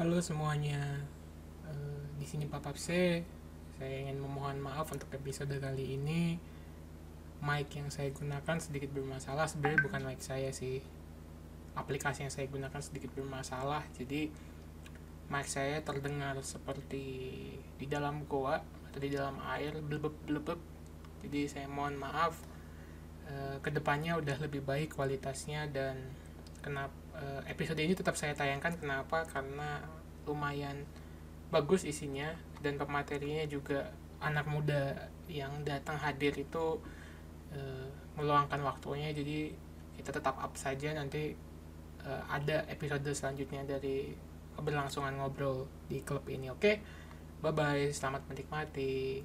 Halo semuanya, Eh, di sini Papa C. Saya ingin memohon maaf untuk episode kali ini. Mic yang saya gunakan sedikit bermasalah. Sebenarnya bukan mic saya sih. Aplikasi yang saya gunakan sedikit bermasalah. Jadi mic saya terdengar seperti di dalam goa atau di dalam air blebeb blebeb. Jadi saya mohon maaf. Eh, ke depannya udah lebih baik kualitasnya dan kenapa episode ini tetap saya tayangkan. Kenapa? Karena lumayan bagus isinya dan pematerinya juga anak muda yang datang hadir itu eh, meluangkan waktunya. Jadi kita tetap up saja nanti eh, ada episode selanjutnya dari keberlangsungan ngobrol di klub ini. Oke? Bye bye selamat menikmati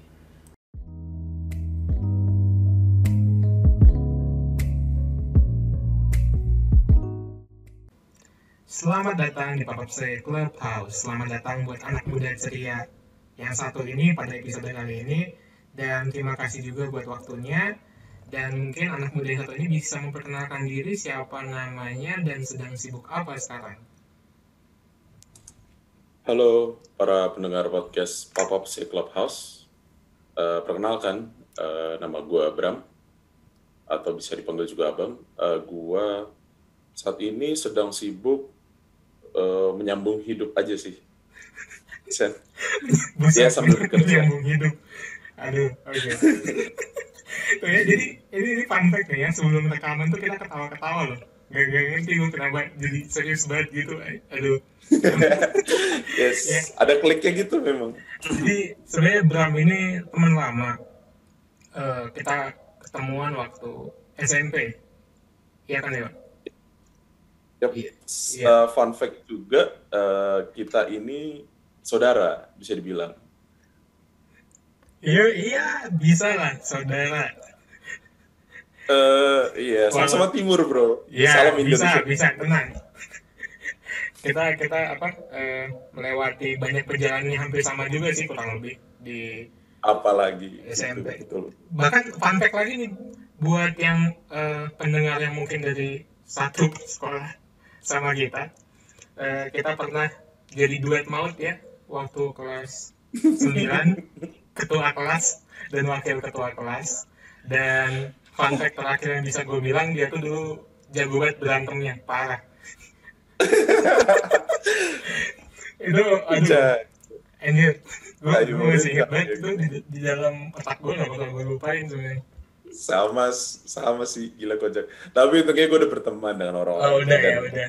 Selamat datang di Pop-Up Say Clubhouse. Selamat datang buat anak muda ceria yang satu ini pada episode kali ini. Dan terima kasih juga buat waktunya. Dan mungkin anak muda yang satu ini bisa memperkenalkan diri siapa namanya dan sedang sibuk apa sekarang. Halo para pendengar podcast Pop-Up Say Clubhouse. Eh, perkenalkan, eh, nama gue Bram, atau bisa dipanggil juga Abang. Eh, gue saat ini sedang sibuk eh, menyambung hidup aja sih. Sen. Buset, Ya, sambil bekerja. menyambung hidup. Aduh, oke. Tuh ya, jadi ini, ini fun fact nih ya, sebelum rekaman tuh kita ketawa-ketawa loh. Gak, gak ngerti gue kenapa jadi serius banget gitu. Aduh. Yes, Ya. ada kliknya gitu memang. Jadi sebenarnya Bram ini teman lama. Eh, kita ketemuan waktu SMP. Iya kan ya? Yap. Iya. Eh, fun fact juga, eh, kita ini saudara, bisa dibilang. Iya, iya, bisa lah, saudara. Eh, iya, sama-sama timur bro. Iya, Salam bisa, Indonesia. bisa, tenang. kita kita apa eh, melewati banyak perjalanan yang hampir sama juga sih kurang lebih di Apalagi. SMP. Betul. bahkan fun fact lagi nih buat yang eh, pendengar yang mungkin dari satu sekolah sama kita. Eh, kita pernah jadi duet maut ya waktu kelas 9 ketua kelas dan wakil ketua kelas. Dan fun fact terakhir yang bisa gue bilang dia tuh dulu jago banget berantemnya parah. Itu aduh. Iya. anjir. Gue masih ingat banget itu di, di dalam otak gue gak bakal gue lupain sebenarnya sama sama sih gila kocak tapi untungnya gue udah berteman dengan orang-orang oh udah dan, ya udah.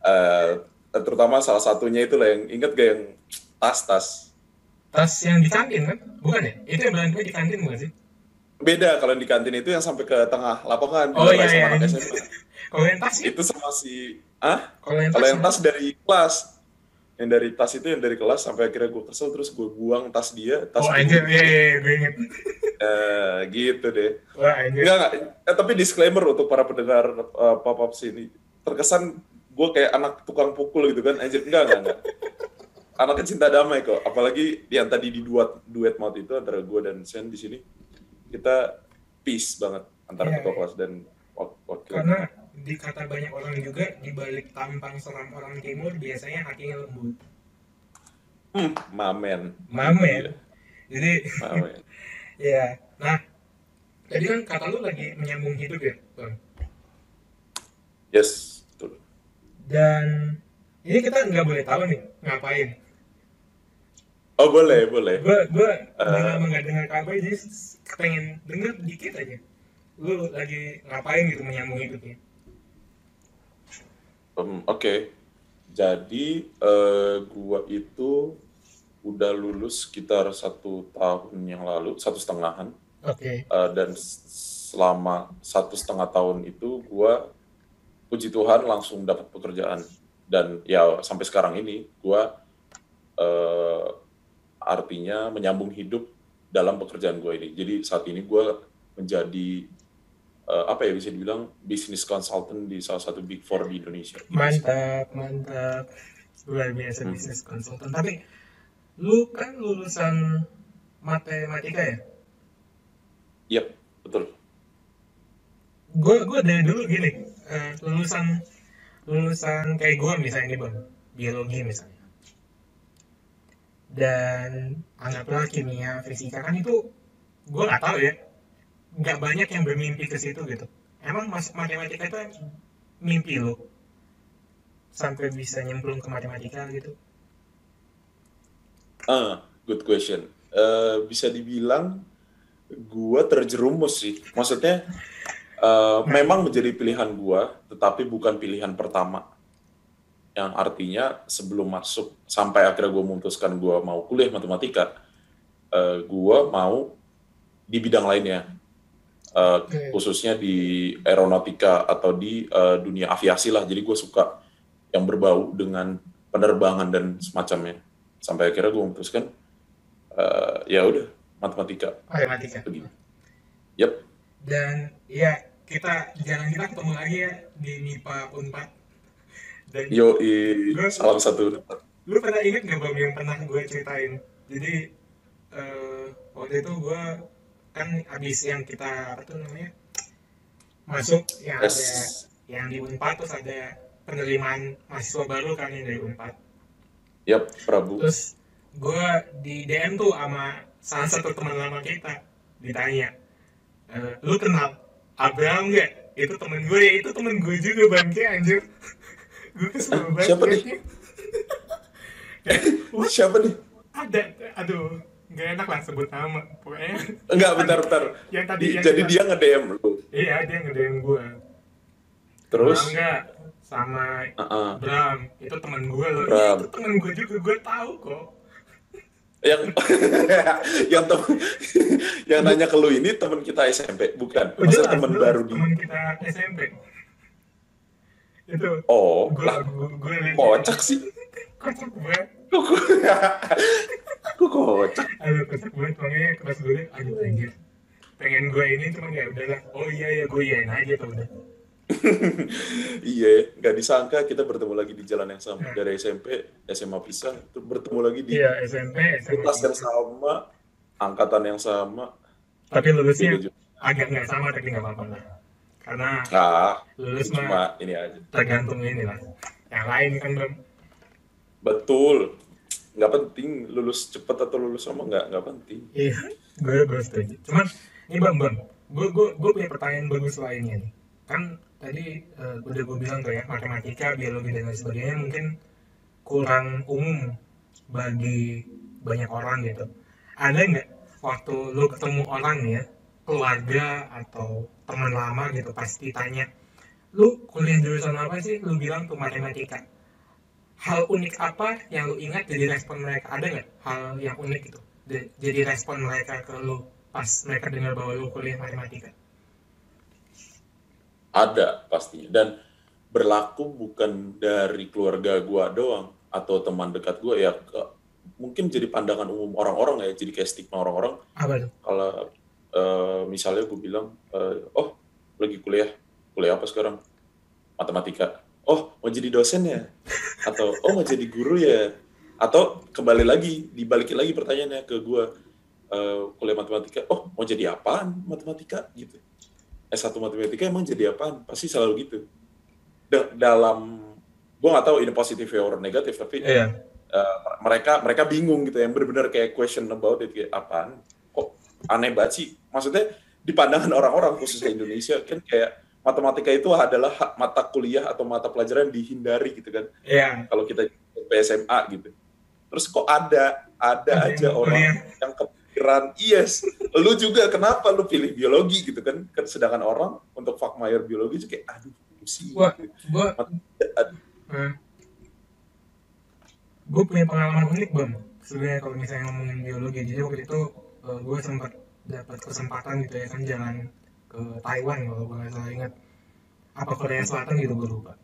Eh, terutama salah satunya itu lah yang inget gak yang tas tas? Tas yang di kantin kan? Bukan ya? Itu yang berantem di kantin bukan sih? Beda kalau di kantin itu yang sampai ke tengah lapangan. Oh iya iya. kalau yang tas itu sama si ah kalau yang tas yang tas dari kelas yang dari tas itu yang dari kelas sampai akhirnya gue kesel terus gue buang tas dia tas oh anjir iya iya iya, gue inget Eh, gitu deh wah anjir Enggak, enggak. Eh, tapi disclaimer untuk para pendengar uh, pop-up sini. Terkesan gue kayak anak tukang pukul gitu kan. Anjir, enggak, enggak, enggak. Anaknya cinta damai kok. Apalagi yang tadi di duet, duet maut itu antara gue dan Sen di sini. Kita peace banget antara Iya, ketua iya. kelas dan wak- wakil. karena dikata banyak orang juga di balik tampang seram orang timur biasanya hatinya lembut Hmm, mamen. mamen jadi Mamen. ya nah tadi kan kata lu lagi menyambung hidup ya bang Yes, betul. dan ini kita nggak boleh tahu nih ngapain Oh, boleh, boleh. gue gue lama nggak dengar kabar jadi pengen denger dikit aja lu lagi ngapain gitu menyambung hidupnya Um, Oke, jadi eh, gua itu udah lulus sekitar satu tahun yang lalu, satu setengahan. oke Uh, dan s- selama satu setengah tahun itu gua puji Tuhan langsung dapat pekerjaan dan ya sampai sekarang ini gua uh, artinya menyambung hidup dalam pekerjaan gua ini. Jadi saat ini gua menjadi uh, apa ya bisa dibilang bisnis consultant di salah satu big four di Indonesia. mantap mantap luar biasa Hmm. bisnis konsultan tapi lu kan lulusan matematika ya Yap, betul. gue gue dari dulu gini eh, lulusan lulusan kayak gue misalnya nih bang biologi misalnya dan anggaplah kimia fisika kan itu gue nggak tahu ya nggak banyak yang bermimpi ke situ gitu emang mas matematika itu mimpi lo sampai bisa nyemplung ke matematika gitu Ah, good question. Eh, bisa dibilang gua terjerumus sih. Maksudnya eh, memang menjadi pilihan gua, tetapi bukan pilihan pertama. Yang artinya sebelum masuk sampai akhirnya gua memutuskan gua mau kuliah matematika, eh, gua mau di bidang lainnya, Eh, Oke. khususnya di aeronautika atau di eh, dunia aviasi lah. Jadi gue suka yang berbau dengan penerbangan dan semacamnya. Sampai akhirnya gue memutuskan eh, ya udah matematika matematika begini. Yap, dan ya kita jalan kita ketemu lagi ya di MIPA Unpad dan yo salam satu. lu pernah inget gak bang yang pernah gue ceritain jadi eh, waktu itu gue kan abis yang kita apa tuh namanya masuk yang ada Yes. yang di Unpad terus ada penerimaan mahasiswa baru kan yang dari Unpad Yap, Prabu. terus gue di DM tuh sama salah satu teman lama kita ditanya "Eh, lu kenal Abraham gak? itu temen gue ya itu temen gue juga bangke anjir gue kesel banget Siapa nih? liatnya. Kayak, "Wah, Siapa nih? ada aduh nggak enak lah sebut nama pokoknya Enggak, bentar, bentar. yang tadi Di- yang jadi kita- dia nge-DM lu. iya dia nge-DM gue Terus, nggak sama uh-uh. Bram itu temen gue loh Bram. Iya, itu temen gue juga gue tahu kok yang yang tem- yang nanya ke lu ini teman kita SMP, bukan? Oh, Masa teman baru di temen kita SMP itu Oh, gue lah, gue gue liat kocak sih. kocak banget Kok kocak? aduh kocak banget makanya kelas gue aduh anjir. Pengen gue ini cuman ya udahlah. Oh iya ya gue iyain aja tuh udah. Iya, nggak disangka kita bertemu lagi di jalan yang sama. Dari SMP, SMA pisah, terus bertemu lagi di iya SMP kelas yang sama, angkatan yang sama. tapi lulusnya agak nggak sama tapi nggak apa-apa lah. Karena Ah, lulus cuma mah ini aja. tergantung ini lah yang lain kan belum Betul. Nggak penting lulus cepat atau lulus lama nggak nggak penting. iya gue gue setuju. Cuman ini bang bang gue gue gue punya pertanyaan bagus lainnya nih. Kan tadi eh, udah gue bilang tuh ya matematika biologi dan lain sebagainya mungkin kurang umum bagi banyak orang gitu. Ada nggak waktu lu ketemu orang ya keluarga atau teman lama gitu pasti tanya lu kuliah jurusan apa sih? Lu bilang tuh matematika hal unik apa yang lu ingat jadi respon mereka? Ada nggak hal yang unik itu jadi respon mereka ke lu pas mereka dengar bahwa lu kuliah matematika? Ada pastinya dan berlaku bukan dari keluarga gua doang atau teman dekat gua ya mungkin jadi pandangan umum orang-orang ya jadi kayak stigma orang-orang. Kalau eh, misalnya gue bilang eh, oh lagi kuliah kuliah apa sekarang? Matematika oh mau jadi dosen ya? Atau oh mau jadi guru ya? Atau kembali lagi dibalikin lagi pertanyaannya ke gue eh, kuliah matematika oh mau jadi apaan matematika? Gitu. S1 matematika emang jadi apaan? Pasti selalu gitu. Da- dalam gue nggak tahu ini positif or negatif tapi iya. eh, mereka mereka bingung gitu yang benar-benar kayak question about it kayak apaan? Kok aneh banget sih? Maksudnya di pandangan orang-orang khususnya Indonesia kan kayak matematika itu adalah hak mata kuliah atau mata pelajaran yang dihindari gitu kan. Iya. Kalau kita PSMA gitu. Terus kok ada ada aja orang yang kepikiran yes lu juga kenapa lu pilih biologi? gitu kan. Kan sedangkan orang untuk fakmayer biologi juga kayak aduh pusing. Gitu. gua Aduh, eh, gue punya pengalaman unik bang. Sebenarnya kalau misalnya ngomongin biologi jadi waktu itu gue sempat dapat kesempatan gitu ya kan jalan ke Taiwan kalau gue nggak salah ingat. Apa Korea Selatan gitu gue lupa.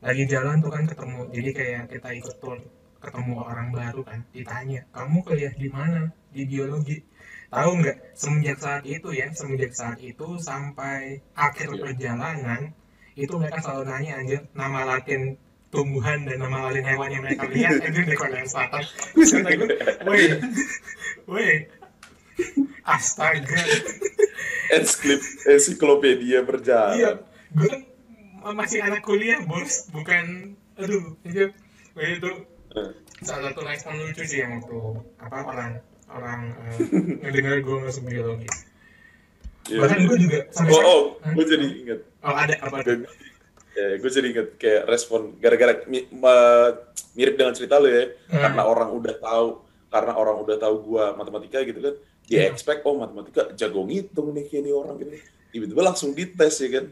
Lagi jalan tuh kan ketemu jadi kayak kita ikut tour ketemu orang baru kan ditanya kamu kuliah di mana? Di biologi. Tahu nggak? Semenjak saat itu ya semenjak saat itu sampai akhir Iya. perjalanan itu mereka selalu nanya anjir nama latin tumbuhan dan nama latin hewan yang mereka lihat anjir di Korea Selatan. Terus kata gue, woi woi astaga ensiklop ensiklopedia iya berjalan gue kan masih anak kuliah bos bukan aduh anjir Wah, itu Eh. salah satu respon lucu sih yang waktu apa orang orang uh, ngedengar gue masuk biologi Iya. bahkan gue juga sampai Oh, oh, Hah? gue jadi inget. oh ada apa? Gue, ya, gue jadi inget kayak respon gara-gara mi- mirip dengan cerita lo ya, Hmm. karena orang udah tahu, karena orang udah tahu gue matematika gitu kan, dia Hmm. expect oh matematika jago ngitung nih kayak nih orang gitu. Tiba-tiba langsung dites ya kan.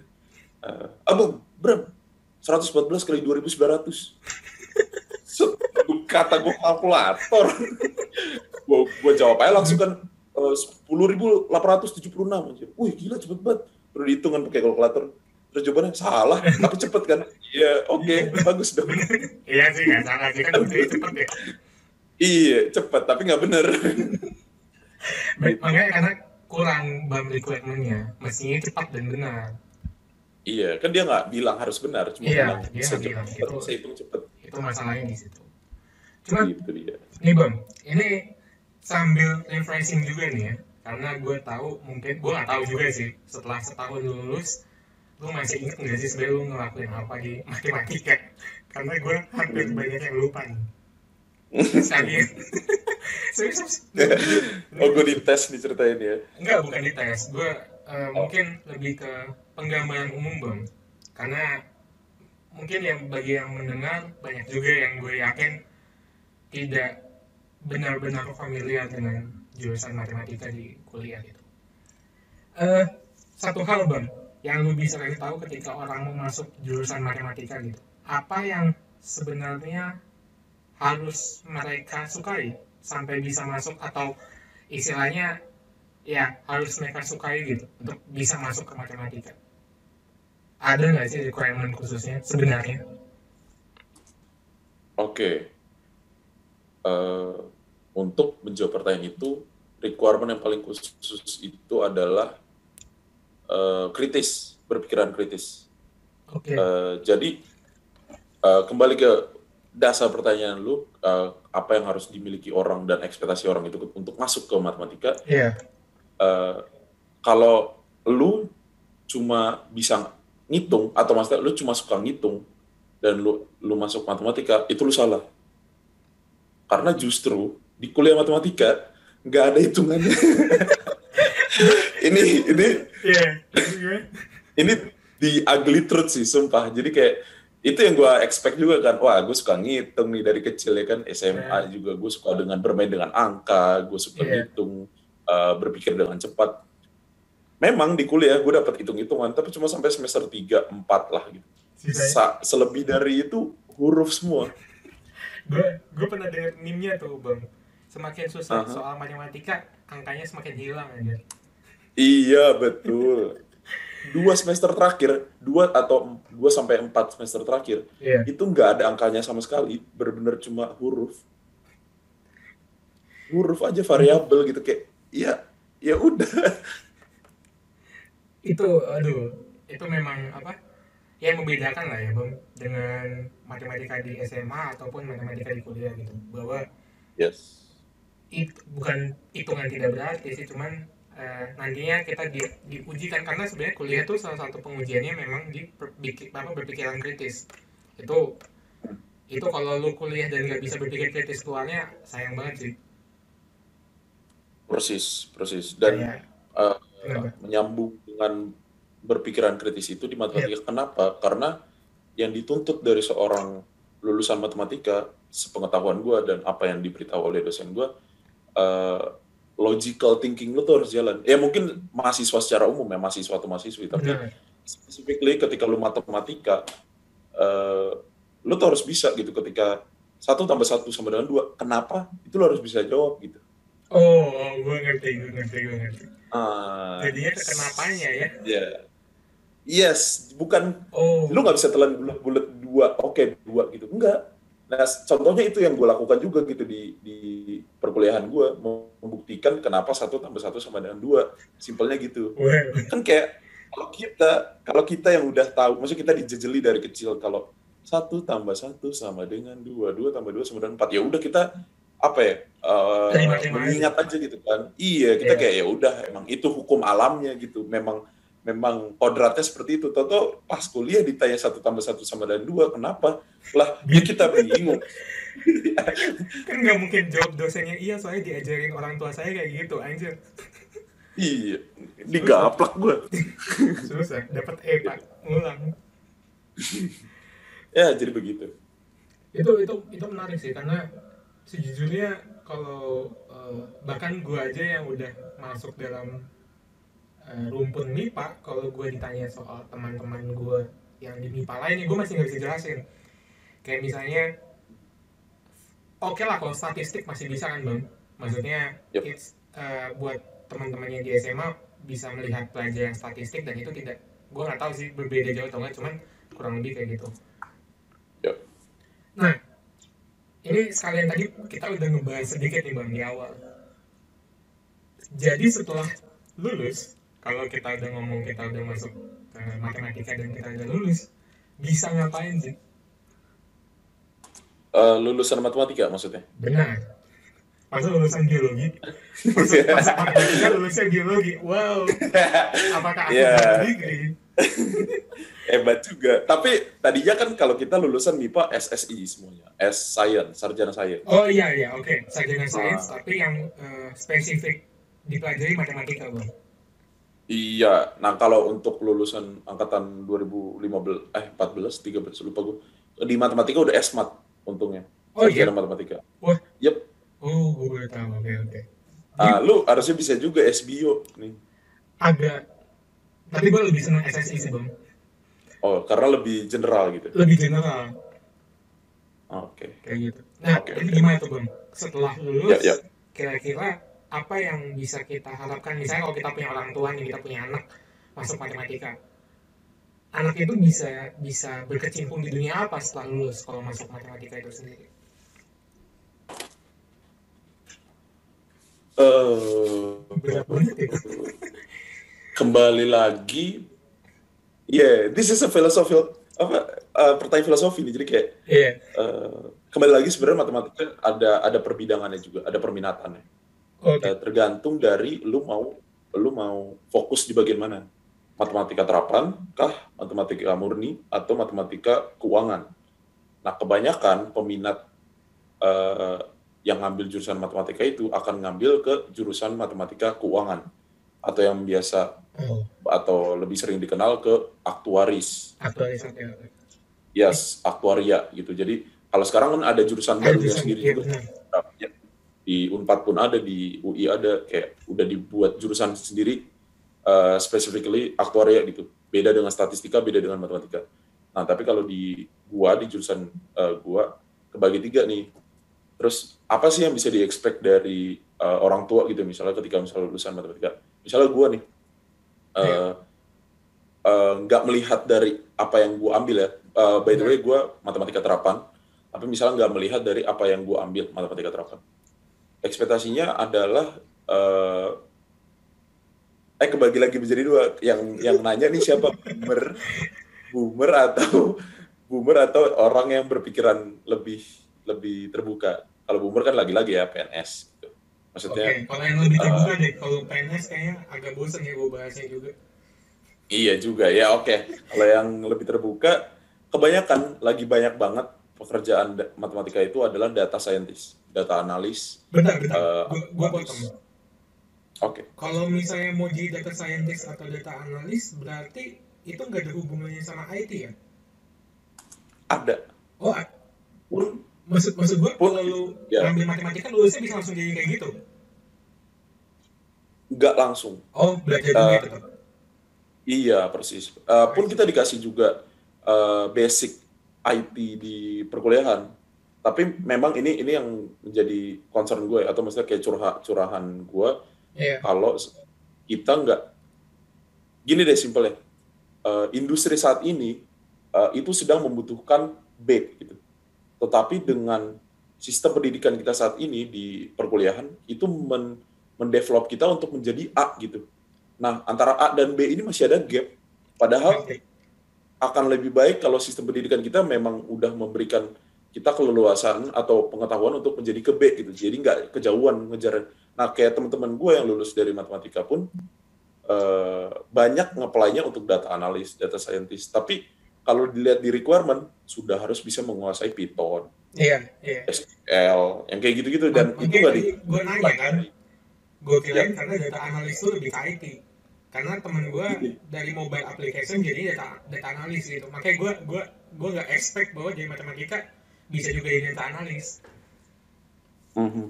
Eh, abang, Bram, 114 kali 2900. Set, kata gue kalkulator. gue gue jawab aja langsung kan eh, 10.876 anjir. Wih gila cepet banget. Perlu dihitung kan pakai kalkulator. Terus jawabannya salah, tapi cepet kan? Iya, oke, bagus dong. iya sih nggak salah sih kan cepet ya Iya, cepet, tapi nggak bener. Makanya karena kurang BAM requirementnya mestinya cepat dan benar iya, kan dia nggak bilang harus benar, cuma Iya, bilang dia bisa bilang. cepet, Itu- bisa hitung cepet. itu masalahnya di situ cuman Gitu dia. nih bang ini sambil refreshing juga nih ya karena gue tahu mungkin gue nggak tahu juga sih setelah setahun lulus lu masih inget nggak sih sebenarnya lu ngelakuin apa di matematika karena gue hampir banyak yang lupa nih Oh, gue dites nih ceritain ya. enggak bukan di tes gue eh, mungkin lebih ke penggambaran umum bang. Karena mungkin yang bagi yang mendengar banyak juga yang gue yakin tidak benar-benar familiar dengan jurusan matematika di kuliah gitu. Eh satu hal bang yang lu bisa kasih tahu ketika orang mau masuk jurusan matematika gitu, apa yang sebenarnya harus mereka sukai sampai bisa masuk atau istilahnya ya harus mereka sukai gitu untuk bisa masuk ke matematika. Ada nggak sih requirement khususnya sebenarnya? Oke. Eh, untuk menjawab pertanyaan itu, requirement yang paling khusus itu adalah eh, kritis, berpikiran kritis. Oke. Eh, jadi eh, kembali ke dasar pertanyaan lu, eh, apa yang harus dimiliki orang dan ekspektasi orang itu untuk masuk ke matematika? Iya. Eh, kalau lu cuma bisa ngitung atau maksudnya lu cuma suka ngitung dan lu lu masuk matematika itu lu salah karena justru di kuliah matematika nggak ada hitungannya ini ini Iya. ini di ugly truth sih sumpah jadi kayak itu yang gue expect juga kan wah gue suka ngitung nih dari kecil ya kan SMA Iya. juga gue suka dengan bermain dengan angka gue suka Iya. ngitung uh, berpikir dengan cepat. Memang di kuliah gue dapat hitung-hitungan tapi cuma sampai semester 3 4 lah gitu. Sisanya Sa- selebih dari itu huruf semua. Gue gue pernah dengar meme-nya tuh bang. Semakin susah Aha. soal matematika angkanya semakin hilang aja iya betul dua semester terakhir dua atau dua sampai empat semester terakhir iya. itu nggak ada angkanya sama sekali. Benar-benar cuma huruf. Huruf aja variabel gitu kayak ya ya udah. Itu aduh. Itu memang apa? Ya membedakan lah ya bang dengan matematika di SMA ataupun matematika di kuliah gitu. Bahwa yes. itu bukan hitungan tidak berarti sih cuman eh, nantinya kita di, diujikan karena sebenarnya kuliah tuh salah satu pengujiannya memang di berpikir apa berpikiran kritis. Itu itu kalau lu kuliah dan nggak bisa berpikir kritis keluarnya sayang banget sih. Persis persis. Dan Kayak, uh, kenapa? menyambung dengan berpikiran kritis itu di matematika kenapa? Karena yang dituntut dari seorang lulusan matematika sepengetahuan gue dan apa yang diberitahu oleh dosen gue uh, logical thinking lu tuh harus jalan. Ya mungkin mahasiswa secara umum ya mahasiswa atau mahasiswi. Tapi Benar. specifically ketika lu matematika eh, lu tuh harus bisa gitu ketika satu tambah satu sama dengan dua. Kenapa? Itu lu harus bisa jawab gitu. Oh gue ngerti gue ngerti gue ngerti. Ah jadinya ke kenapanya ya. Ya yes bukan oh. lu nggak bisa telan bulat-bulat dua. Oke dua gitu. Enggak nah contohnya itu yang gue lakukan juga gitu di di perkuliahan gue membuktikan kenapa satu tambah satu sama dengan dua. Simpelnya gitu. Kan kayak kalau kita kalau kita yang udah tahu maksudnya kita dijejeli dari kecil kalau satu tambah satu sama dengan dua dua tambah dua sama dengan empat ya udah kita apa ya aja. mengingat aja gitu kan. Iya kita Iya. kayak ya udah emang itu hukum alamnya gitu. Memang memang kodratnya seperti itu. Toto pas kuliah ditanya satu tambah satu sama dengan dua, kenapa? Lah, ya kita bingung. kan nggak mungkin jawab dosennya iya soalnya diajarin orang tua saya kayak gitu anjir iya digaplak gue susah dapat E pak ngulang ya jadi begitu itu itu itu menarik sih karena sejujurnya kalau uh, bahkan gue aja yang udah masuk dalam uh, rumpun MIPA kalau gue ditanya soal teman-teman gue yang di MIPA lain gue masih nggak bisa jelasin kayak misalnya oke okay lah kalau statistik masih bisa kan bang maksudnya yep. it's, uh, buat teman-temannya di SMA bisa melihat pelajaran statistik dan itu tidak gue nggak tahu sih berbeda jauh atau enggak cuman kurang lebih kayak gitu yep. nah ini sekalian tadi kita udah ngebahas sedikit nih bang di awal jadi setelah lulus kalau kita udah ngomong kita udah masuk ke matematika dan kita udah lulus bisa ngapain sih uh, lulusan matematika maksudnya? Benar. Masa lulusan biologi masa, matematika lulusnya biologi wow. Apakah aku yeah. degree hebat juga. Tapi tadinya kan kalau kita lulusan MIPA SSI semuanya. S Science sarjana Science. Oh iya iya. Oke. Okay. sarjana Science ah. tapi yang uh, spesifik dipelajari matematika bang Iya, nah kalau untuk lulusan angkatan 2015 eh 14 13 lupa gue di matematika udah SMAT untungnya. Oh iya. matematika. Wah. Yep. Oh, gue baru tahu. Oke, oke. Ah, lu harusnya bisa juga SBO nih. Agak. Tapi gue lebih senang SSI sih, Bang. Oh, karena lebih general gitu. Lebih general. Oke. Okay. Kayak gitu. Nah, okay, itu okay. gimana tuh, Bang? Setelah lulus, yeah, yeah. kira-kira apa yang bisa kita harapkan? Misalnya kalau kita punya orang tua nih kita punya anak masuk matematika. Anak itu bisa bisa berkecimpung di dunia apa setelah lulus kalau masuk matematika itu sendiri? Uh, kembali lagi yeah this is a philosophy apa uh, pertanyaan filosofi nih. Jadi kayak yeah. uh, kembali lagi sebenarnya matematika ada ada perbidangannya juga ada perminatannya Okay. tergantung dari lu mau lu mau fokus di bagian mana. Matematika terapan kah, matematika murni atau matematika keuangan. Nah, kebanyakan peminat uh, yang ngambil jurusan matematika itu akan ngambil ke jurusan matematika keuangan atau yang biasa oh. atau lebih sering dikenal ke aktuaris. Aktuaris. Yes, aktuaria gitu. Jadi kalau sekarang kan ada jurusan barunya sendiri juga. Ya, di Unpad pun ada, di UI ada, kayak udah dibuat jurusan sendiri, uh, specifically aktuaria gitu. Beda dengan statistika, beda dengan matematika. Nah, tapi kalau di gua, di jurusan uh, gua, kebagi tiga nih. Terus, apa sih yang bisa di-expect dari uh, orang tua gitu, misalnya ketika misalnya lulusan matematika. Misalnya gua nih, nggak uh, uh, melihat dari apa yang gua ambil ya. Uh, by the way, gua matematika terapan, tapi misalnya nggak melihat dari apa yang gua ambil matematika terapan ekspektasinya adalah uh, eh kebagi lagi menjadi dua yang yang nanya nih siapa boomer boomer atau boomer atau orang yang berpikiran lebih lebih terbuka kalau boomer kan lagi-lagi ya PNS gitu. maksudnya okay. kalau yang lebih terbuka uh, deh kalau PNS kayaknya agak bosan ya gue bahasnya juga iya juga ya oke okay. kalau yang lebih terbuka kebanyakan lagi banyak banget pekerjaan matematika itu adalah data scientist data analis. Benar, benar. Uh, gua, potong. Oke. Okay. Kalau misalnya mau jadi data scientist atau data analis, berarti itu nggak ada hubungannya sama IT ya? Ada. Oh, pun, maksud maksud gue kalau lu ya. ambil matematika lulusnya bisa langsung jadi kayak gitu? Nggak langsung. Oh, belajar uh, gitu. Iya, persis. Uh, pun kita dikasih juga uh, basic IT di perkuliahan tapi memang ini ini yang menjadi concern gue atau maksudnya kayak curhat curahan gue. Yeah. kalau kita nggak gini deh simpel ya. Uh, industri saat ini uh, itu sedang membutuhkan B gitu. Tetapi dengan sistem pendidikan kita saat ini di perkuliahan itu men mendevelop kita untuk menjadi A gitu. Nah antara A dan B ini masih ada gap. Padahal akan lebih baik kalau sistem pendidikan kita memang udah memberikan kita keleluasan atau pengetahuan untuk menjadi ke B gitu. Jadi nggak kejauhan ngejar. Nah kayak teman-teman gue yang lulus dari matematika pun eh, banyak ngeplay-nya untuk data analis, data scientist. Tapi kalau dilihat di requirement sudah harus bisa menguasai Python, Iya, iya. SQL, yang kayak gitu-gitu dan Makanya itu nggak di gue nanya kan, gue kirain karena data analis itu lebih ke IT. Karena temen gue dari mobile application jadi data data analis gitu. Makanya gue gue gue nggak expect bahwa jadi matematika bisa juga jadi data analis. Mhm.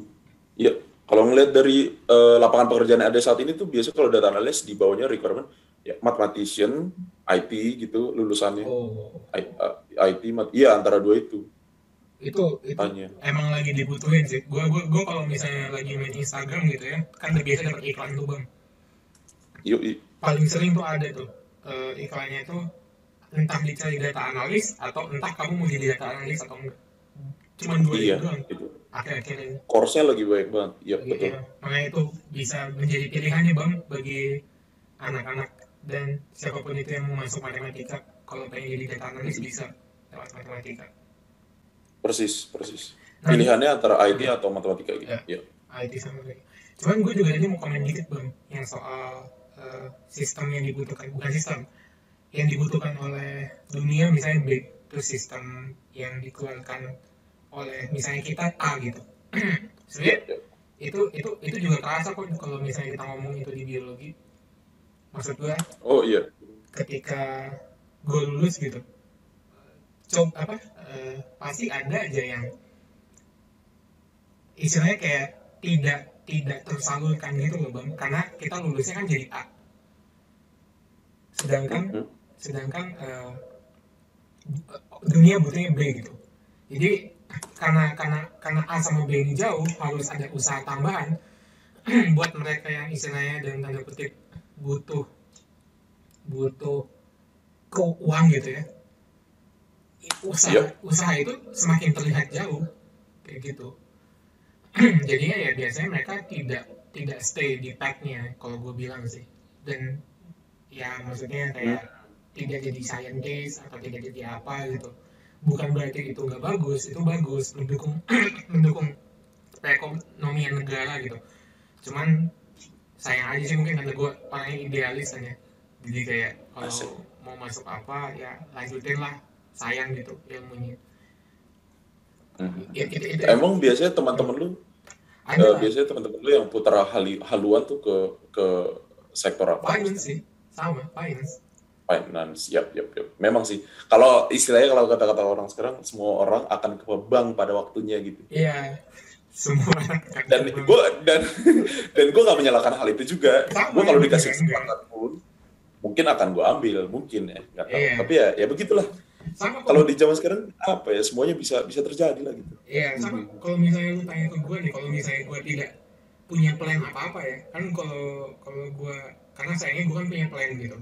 Iya, kalau ngelihat dari eh, lapangan pekerjaan yang ada saat ini tuh biasa kalau data analis di bawahnya requirement ya mathematician, IT gitu lulusannya. Oh, I- eh, IT, mat- iya antara dua itu itu itu tanya. emang lagi dibutuhin sih. Gue gue gue kalau misalnya lagi main Instagram gitu ya, kan udah biasa dapat iklan tuh bang. Yuk, Paling sering tuh ada tuh eh, iklannya tuh entah dicari data analis atau entah kamu mau jadi data analis atau enggak. Cuman dua iya itu doang. itu. Akhir-akhir ini. Course-nya lagi banyak banget. Iya betul. Iya, makanya itu bisa menjadi pilihannya bang bagi anak-anak dan siapa pun itu yang mau masuk matematika kalau pengen jadi data analis bisa lewat matematika. Persis, persis. Nah, Pilihannya antara IT atau matematika gitu. Iya. Iya. IT sama lagi. Cuman gue juga tadi mau komen dikit bang yang soal eh, sistem yang dibutuhkan bukan sistem yang dibutuhkan oleh dunia misalnya B terus sistem yang dikeluarkan oleh misalnya kita A gitu. Sebenarnya itu itu itu juga kerasa kok kalau misalnya kita ngomong itu di biologi maksud gue Oh iya. ketika gue lulus gitu coba apa eh, pasti ada aja yang istilahnya kayak tidak tidak tersalurkan gitu loh bang karena kita lulusnya kan jadi A sedangkan Mhm. sedangkan eh, dunia butuhnya B gitu jadi karena karena karena A sama B ini jauh harus ada usaha tambahan buat mereka yang istilahnya dalam tanda kutip butuh butuh ke uang gitu ya. Usaha Iya. usaha itu semakin terlihat jauh kayak gitu. Jadinya ya biasanya mereka tidak tidak stay di packnya kalau gue bilang sih. Dan ya maksudnya kayak tidak jadi scientist atau tidak jadi apa gitu bukan berarti itu nggak bagus itu bagus mendukung mendukung perekonomian negara gitu cuman sayang aja sih mungkin karena gue orangnya idealis kan ya jadi kayak kalau Asik. mau masuk apa ya lanjutin lah sayang gitu ilmunya Mhm. ya, itu, itu, Emang biasanya teman-teman lu, ada eh, lah. biasanya teman-teman lu yang putar hali- haluan tuh ke ke sektor apa? finance sih sama finance Finance, yap, yap, yap. Memang sih. Kalau istilahnya kalau kata-kata orang sekarang, semua orang akan ke bank pada waktunya gitu. iya semua anak akan Dan gue dan dan gue nggak menyalahkan hal itu juga. Gue kalau dikasih kesempatan pun, mungkin akan gue ambil, mungkin ya. Nggak tahu. Iya. Tapi ya, ya begitulah. sama Kalau di zaman sekarang apa ya semuanya bisa bisa terjadi lah gitu. iya sama Mhm. kalau misalnya lu tanya ke gue nih kalau misalnya gue tidak punya plan apa apa ya kan kalau kalau gue karena sayangnya gue kan punya plan gitu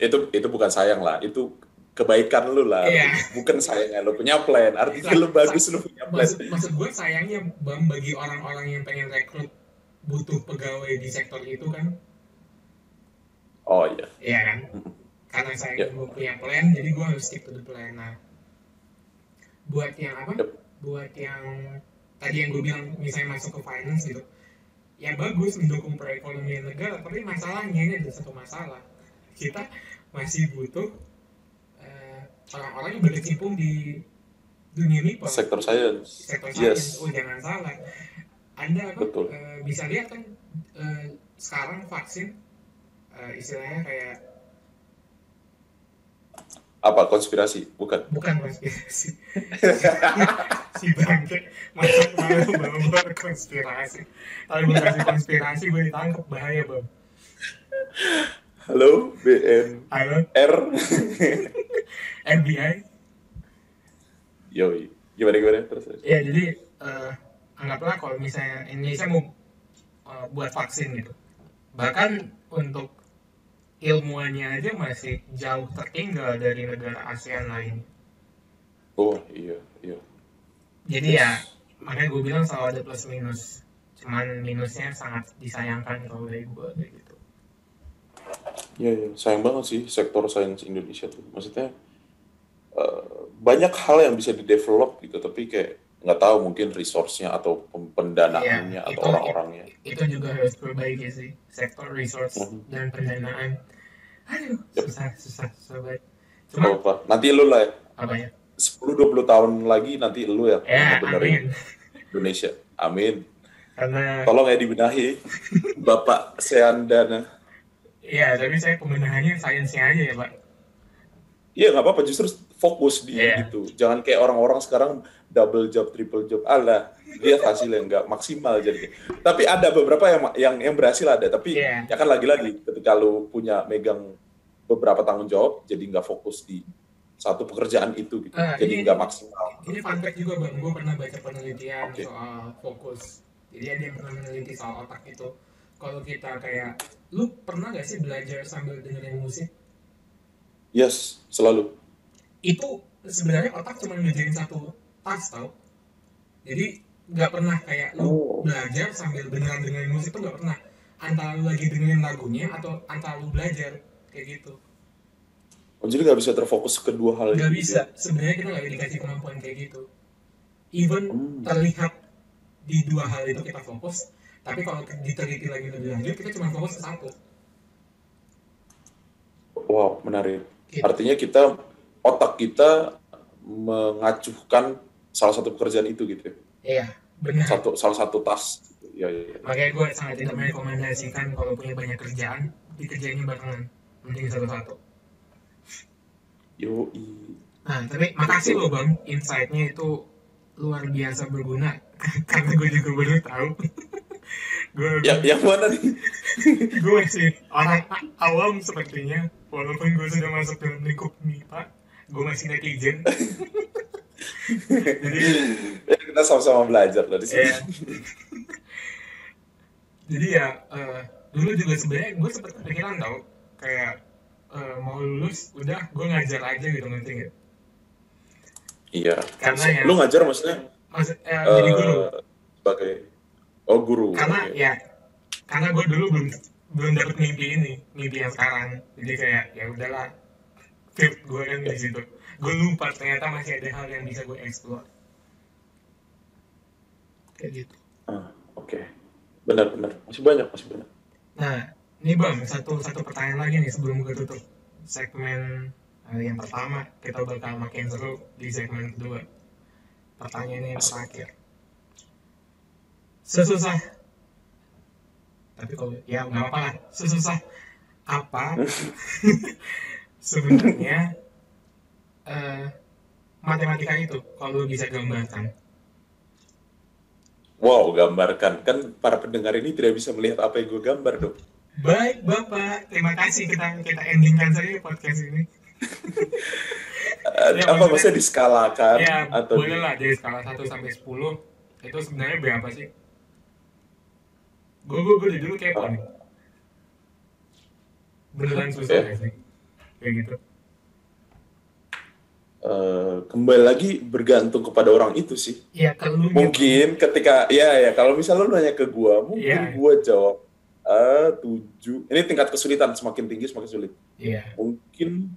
Itu itu bukan sayang lah, itu kebaikan lu lah. Iya. Bukan sayangnya lu punya plan. Artinya lu bagus lu punya plan. maksud maksud gue sayangnya bang bagi orang-orang yang pengen rekrut butuh pegawai di sektor itu kan Oh iya. iya kan karena saya Ya. gue punya plan jadi gue harus stick to the plan nah buat yang apa Yep. buat yang tadi yang gue bilang misalnya masuk ke finance gitu ya bagus mendukung perekonomian negara tapi masalahnya ini ada satu masalah kita masih butuh eh, orang-orang yang berkecimpung di dunia MIPA Sektor science. sektor Yes. science oh jangan salah anda apa Betul. eh, bisa lihat kan eh, sekarang vaksin eh, istilahnya kayak Apa konspirasi? Bukan. bukan konspirasi si bangke masuk malu bawa konspirasi kalau gue kasih konspirasi gue ditangkap bahaya bang Halo BNR. halo FBI Yoi. Gimana gimana terus? terus. ya jadi eh, anggaplah kalau misalnya Indonesia mau eh, buat vaksin gitu bahkan untuk ilmuannya aja masih jauh tertinggal dari negara ASEAN lain Oh iya iya. jadi ya makanya gue bilang selalu ada plus minus cuman minusnya sangat disayangkan kalau dari gue gitu Iya iya. Sayang banget sih sektor sains Indonesia tuh. Maksudnya eh, banyak hal yang bisa di develop gitu, tapi kayak nggak tahu mungkin resource-nya atau pendanaannya Iya, atau orang-orangnya. itu juga harus perbaiki sih sektor resource Mhm. dan pendanaan aduh Yep. susah susah susah banget cuma apa-apa. Nanti lu lah ya. apa ya 10-20 tahun lagi nanti lu ya ya benerin amin Indonesia. Amin. karena Tolong ya dibenahi. Bapak Seandana. Ya tapi saya pembenahannya sainsnya aja ya pak Iya nggak apa-apa justru fokus di Iya. gitu. Jangan kayak orang-orang sekarang double job, triple job. Alah, dia hasilnya nggak maksimal jadi. Tapi ada beberapa yang yang yang berhasil ada. Tapi Iya. ya kan lagi-lagi ketika lu punya megang beberapa tanggung jawab, jadi nggak fokus di satu pekerjaan itu gitu. Ah, jadi nggak maksimal. ini fun fact juga bang gue pernah baca penelitian Oke. soal fokus jadi ada yang pernah meneliti soal otak itu kalau kita kayak lu pernah gak sih belajar sambil dengerin musik Yes, selalu. itu sebenarnya otak cuma ngerjain satu tas tau jadi nggak pernah kayak lu Oh. belajar sambil beneran dengerin musik tuh nggak pernah antara lu lagi dengerin lagunya atau antara lu belajar kayak gitu Oh, jadi nggak bisa terfokus kedua hal nggak itu. bisa sebenarnya kita nggak dikasih kemampuan kayak gitu even Hmm. terlihat di dua hal itu kita fokus tapi kalau diteliti lagi lebih lanjut kita cuma fokus ke satu Wow, menarik. Gitu. Artinya kita otak kita mengacuhkan salah satu pekerjaan itu gitu. ya. iya benar Satu salah satu tas. Ya, ya, ya. makanya gue sangat tidak merekomendasikan kalau punya banyak kerjaan dikerjainnya barengan mending satu-satu Yoi. nah tapi makasih loh bang insight-nya itu luar biasa berguna karena gue juga baru tahu gue Ya, yang mana nih? gue masih orang awam sepertinya walaupun gue sudah masuk dalam lingkup MIPA gue masih netizen jadi Ya, kita sama-sama belajar dari sini. ya jadi ya eh, dulu juga sebenarnya gue sempet kepikiran tau kayak eh, mau lulus udah gue ngajar aja gitu ngerti nggak Iya. Karena ya- Lu ngajar maksudnya maksud eh, eh, jadi guru sebagai oh guru. karena Oke. ya karena gue dulu belum belum dapet mimpi ini mimpi yang sekarang jadi kayak ya udahlah fit gue kan di situ gue lupa ternyata masih ada hal yang bisa gue explore kayak gitu Ah, Oke. Benar-benar. Masih banyak, masih banyak. nah ini bang satu satu pertanyaan lagi nih sebelum gue tutup segmen eh, yang pertama kita bakal makin seru di segmen kedua pertanyaan yang terakhir sesusah. Tapi kalau ya nggak apa-apa lah. Sesusah. Apa? Sebenarnya eh, matematika itu kalau bisa gambarkan. Wow, gambarkan. Kan para pendengar ini tidak bisa melihat apa yang gue gambar dong. baik bapak. Terima kasih kita kita endingkan saja podcast ini. Eh, Ya, apa maksudnya- maksudnya diskalakan ya atau boleh di- lah dari skala 1 sampai 10 itu sebenarnya berapa sih gue gue gue dulu kepo nih beneran susah Ya. sih kayak gitu eh, kembali lagi bergantung kepada orang itu sih. ya kalau Mungkin ketika ya ya kalau misalnya lu nanya ke gua, mungkin Iya. gua jawab eh tujuh. Ini tingkat kesulitan semakin tinggi semakin sulit. iya Mungkin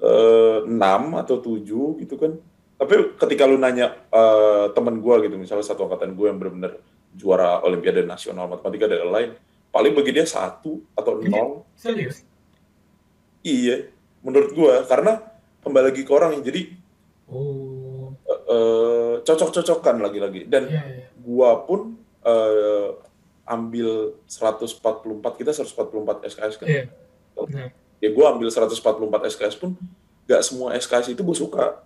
eh, enam atau tujuh gitu kan. Tapi ketika lu nanya eh, teman gua gitu, misalnya satu angkatan gua yang benar-benar juara Olimpiade Nasional Matematika dan lain-lain, paling bagi dia satu atau nol. serius Iya, menurut gua karena kembali lagi ke orang jadi oh eh, eh, cocok-cocokan lagi-lagi dan iya iya gua pun eh, ambil 144 kita 144 SKS kan. iya benar Ya gua ambil 144 SKS pun nggak semua SKS itu gue suka.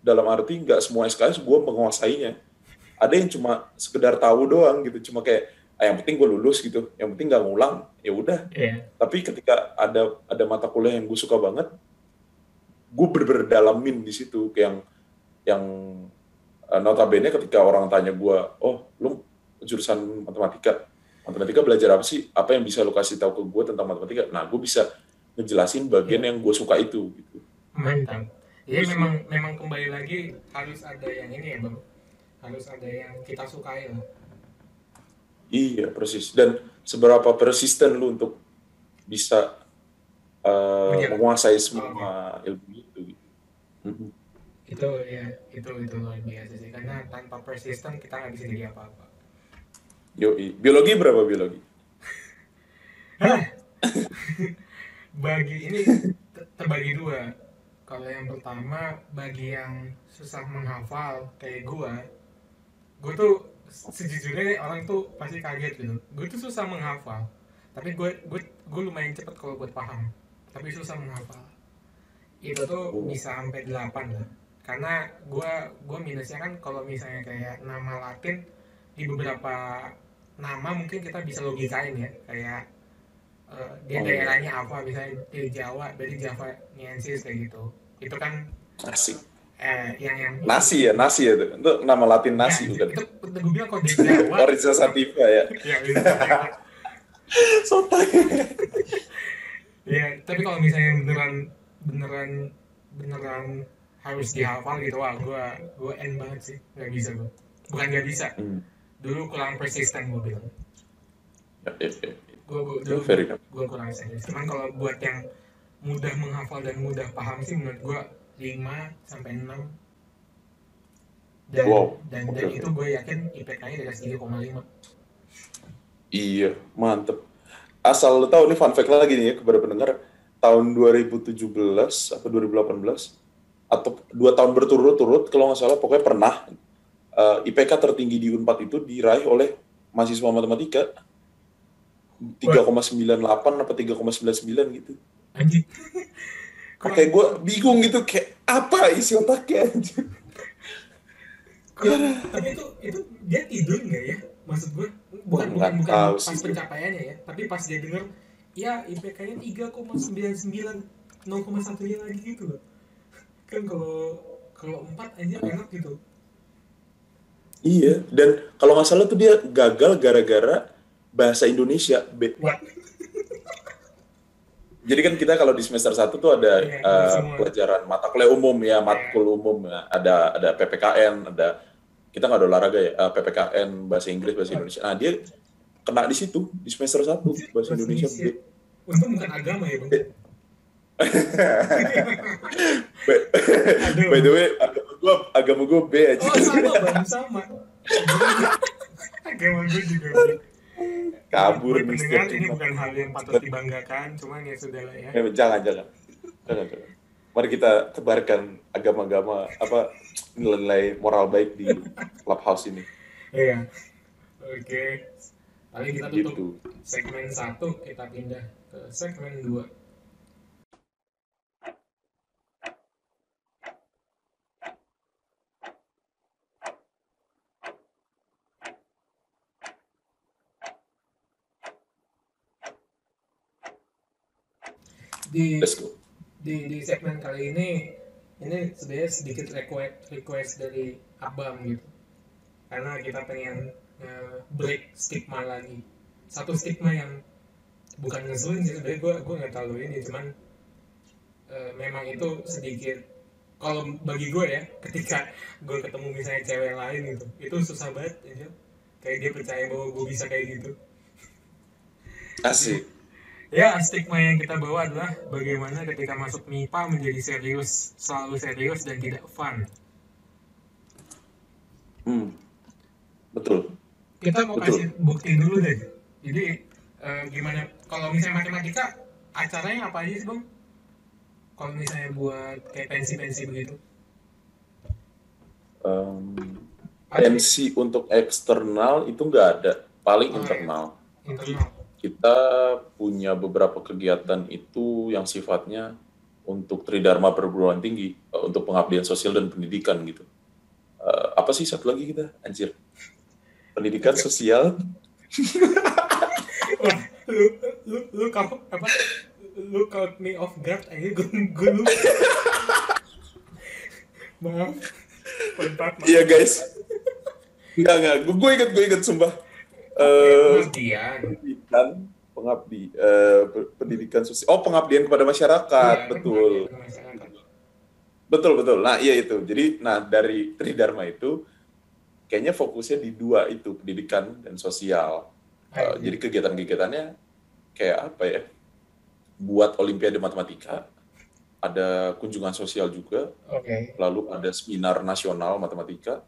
Dalam arti nggak semua SKS gue menguasainya. Ada yang cuma sekedar tahu doang gitu, cuma kayak ah, yang penting gue lulus gitu, yang penting nggak ngulang, ya udah. iya Tapi ketika ada ada mata kuliah yang gue suka banget, gue bener-bener dalamin di situ kayak yang yang eh, notabene ketika orang tanya gue, oh lu jurusan matematika, matematika belajar apa sih? Apa yang bisa lu kasih tahu ke gue tentang matematika? Nah, gue bisa ngejelasin bagian yang gue suka itu. Gitu. mantap jadi memang memang kembali lagi harus ada yang ini ya bang harus ada yang kita sukai lah Iya persis. Dan seberapa persisten lu untuk bisa Menjaga. menguasai semua ilmu itu. Mhm. itu ya itu itu luar biasa sih karena tanpa persisten kita nggak bisa jadi apa-apa Yoi. Biologi berapa biologi? bagi ini ter- terbagi dua kalau yang pertama bagi yang susah menghafal kayak gua gue tuh sejujurnya orang tuh pasti kaget gitu. Gue tuh susah menghafal tapi gue gue gue lumayan cepet kalau buat paham. Tapi susah menghafal. Itu tuh bisa sampai 8 lah. Karena gue gue minusnya kan kalau misalnya kayak nama Latin di beberapa nama mungkin kita bisa logikain ya. Kayak eh, dia Oh, iya. daerahnya apa misalnya di Jawa berarti Java Niensis kayak gitu. Itu kan Nasi. Eh yang yang Nasi ya, nasi ya itu. Itu nama Latin nasi Ya, bukan? itu, itu gue bilang di Jawa Orisa sativa ya. ya, Jawa. Sotai. ya tapi kalau misalnya beneran beneran beneran harus dihafal gitu wah gue gue end banget sih nggak bisa gue bukan nggak bisa Hmm. dulu kurang persisten gue bilang Ya, ya, ya. gue dulu gue kurang serius cuman kalau buat yang mudah menghafal dan mudah paham sih menurut gue 5 sampai 6 dan Wow. dan, Oke, dan itu gue yakin IPK-nya di atas 3,5 Iya, mantep. Asal lo tahu, ini fun fact lagi nih ya kepada pendengar, tahun 2017 atau 2018, atau dua tahun berturut-turut, kalau nggak salah, pokoknya pernah eh, IPK tertinggi di UNPAD itu diraih oleh mahasiswa matematika. 3,98 apa 3,99 gitu. anjing Kayak gue bingung gitu, kayak apa isi otaknya anjir. Ya, tapi itu itu dia tidur nggak ya maksud gue bukan bukan bukan tahu pas sih pencapaiannya ya tapi pas dia denger ya IPK-nya 3,99 0,1 nya lagi gitu loh kan kalau kalau empat aja enak gitu Iya, dan kalau nggak salah tuh dia gagal gara-gara bahasa Indonesia. B. Wah, Jadi kan kita kalau di semester 1 tuh ada Iya, eh, semua. pelajaran mata kuliah umum ya, matkul umum ya. ada ada PPKN, ada kita nggak ada olahraga ya, eh, PPKN bahasa Inggris, bahasa Indonesia. Nah, dia kena di situ di semester 1 bahasa Indonesia B. untung bukan agama ya bang By, by the way, agama gua agama gua B aja. oh sama bang sama agama gue juga B. Kabur pendengar setiap ini bukan hal yang patut dibanggakan cuman ya sudah lah ya Eh, jangan, jangan. Jangan, jangan. Mari kita tebarkan agama-agama apa nilai moral baik di clubhouse ini. Iya. Oke. Paling kita tutup Gitu. segmen satu, kita pindah ke segmen dua. Di Let's go. di di segmen kali ini ini sebenarnya sedikit request request dari abang gitu karena kita pengen eh, break stigma lagi satu stigma yang bukan ngeselin sih sebenarnya gue gue nggak tahu ini cuman eh, memang itu sedikit kalau bagi gue ya ketika gue ketemu misalnya cewek lain gitu itu susah banget aja kayak dia percaya bahwa gue bisa kayak gitu Asik. Ya, stigma yang kita bawa adalah bagaimana ketika masuk MIPA menjadi serius, selalu serius dan tidak fun. Hmm. Betul. Kita mau Betul. kasih bukti dulu deh. Jadi eh, gimana? Kalau misalnya matematika, acaranya apa aja sih bang? Kalau misalnya buat kayak pensi-pensi begitu. Em, Ada tensi untuk eksternal itu nggak ada, paling Oh, iya. internal. internal. Kita punya beberapa kegiatan itu yang sifatnya untuk tridharma perguruan tinggi, eh, untuk pengabdian sosial dan pendidikan gitu. Eh, apa sih satu lagi kita, anjir? Pendidikan sosial, Wah, lu lu lu kamu apa? Lu caught me off guard aja gue gue. Pentat maaf. iya guys. Enggak, enggak, gue inget, gue inget, sumpah. Eh, pendidikan pengabdi eh, pe- pendidikan sosial oh pengabdian kepada masyarakat Iya, betul masyarakat. betul betul nah iya itu jadi nah dari tridharma itu kayaknya fokusnya di dua itu pendidikan dan sosial Eh, Anjir. jadi kegiatan-kegiatannya kayak apa ya buat olimpiade matematika ada kunjungan sosial juga, Oke. lalu ada seminar nasional matematika.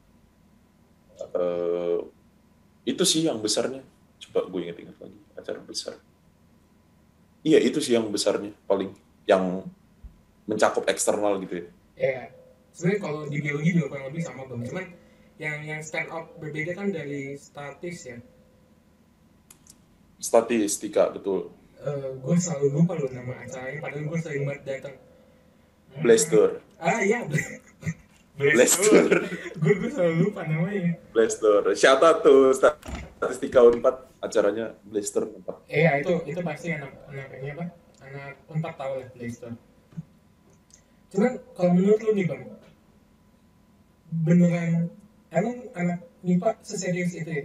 Eh, itu sih yang besarnya. Coba gue inget-inget lagi, acara besar. Iya, itu sih yang besarnya, paling. Yang mencakup eksternal gitu ya. Ya, sebenarnya kalau di biologi juga kurang lebih sama bang. Cuman yang yang stand out berbeda kan dari statis ya. Statistika, betul. gue selalu lupa loh nama acaranya, padahal gue sering banget datang. Blaster. Ah iya, Blaster. gue gue selalu lupa namanya. Blaster. Shout out tuh Statistika Unpad, acaranya Blaster 4. Iya itu itu pasti anak anak ini apa? Anak empat tahu lah Blaster. Cuman kalau menurut lu nih bang, beneran emang anak MIPA seserius itu ya?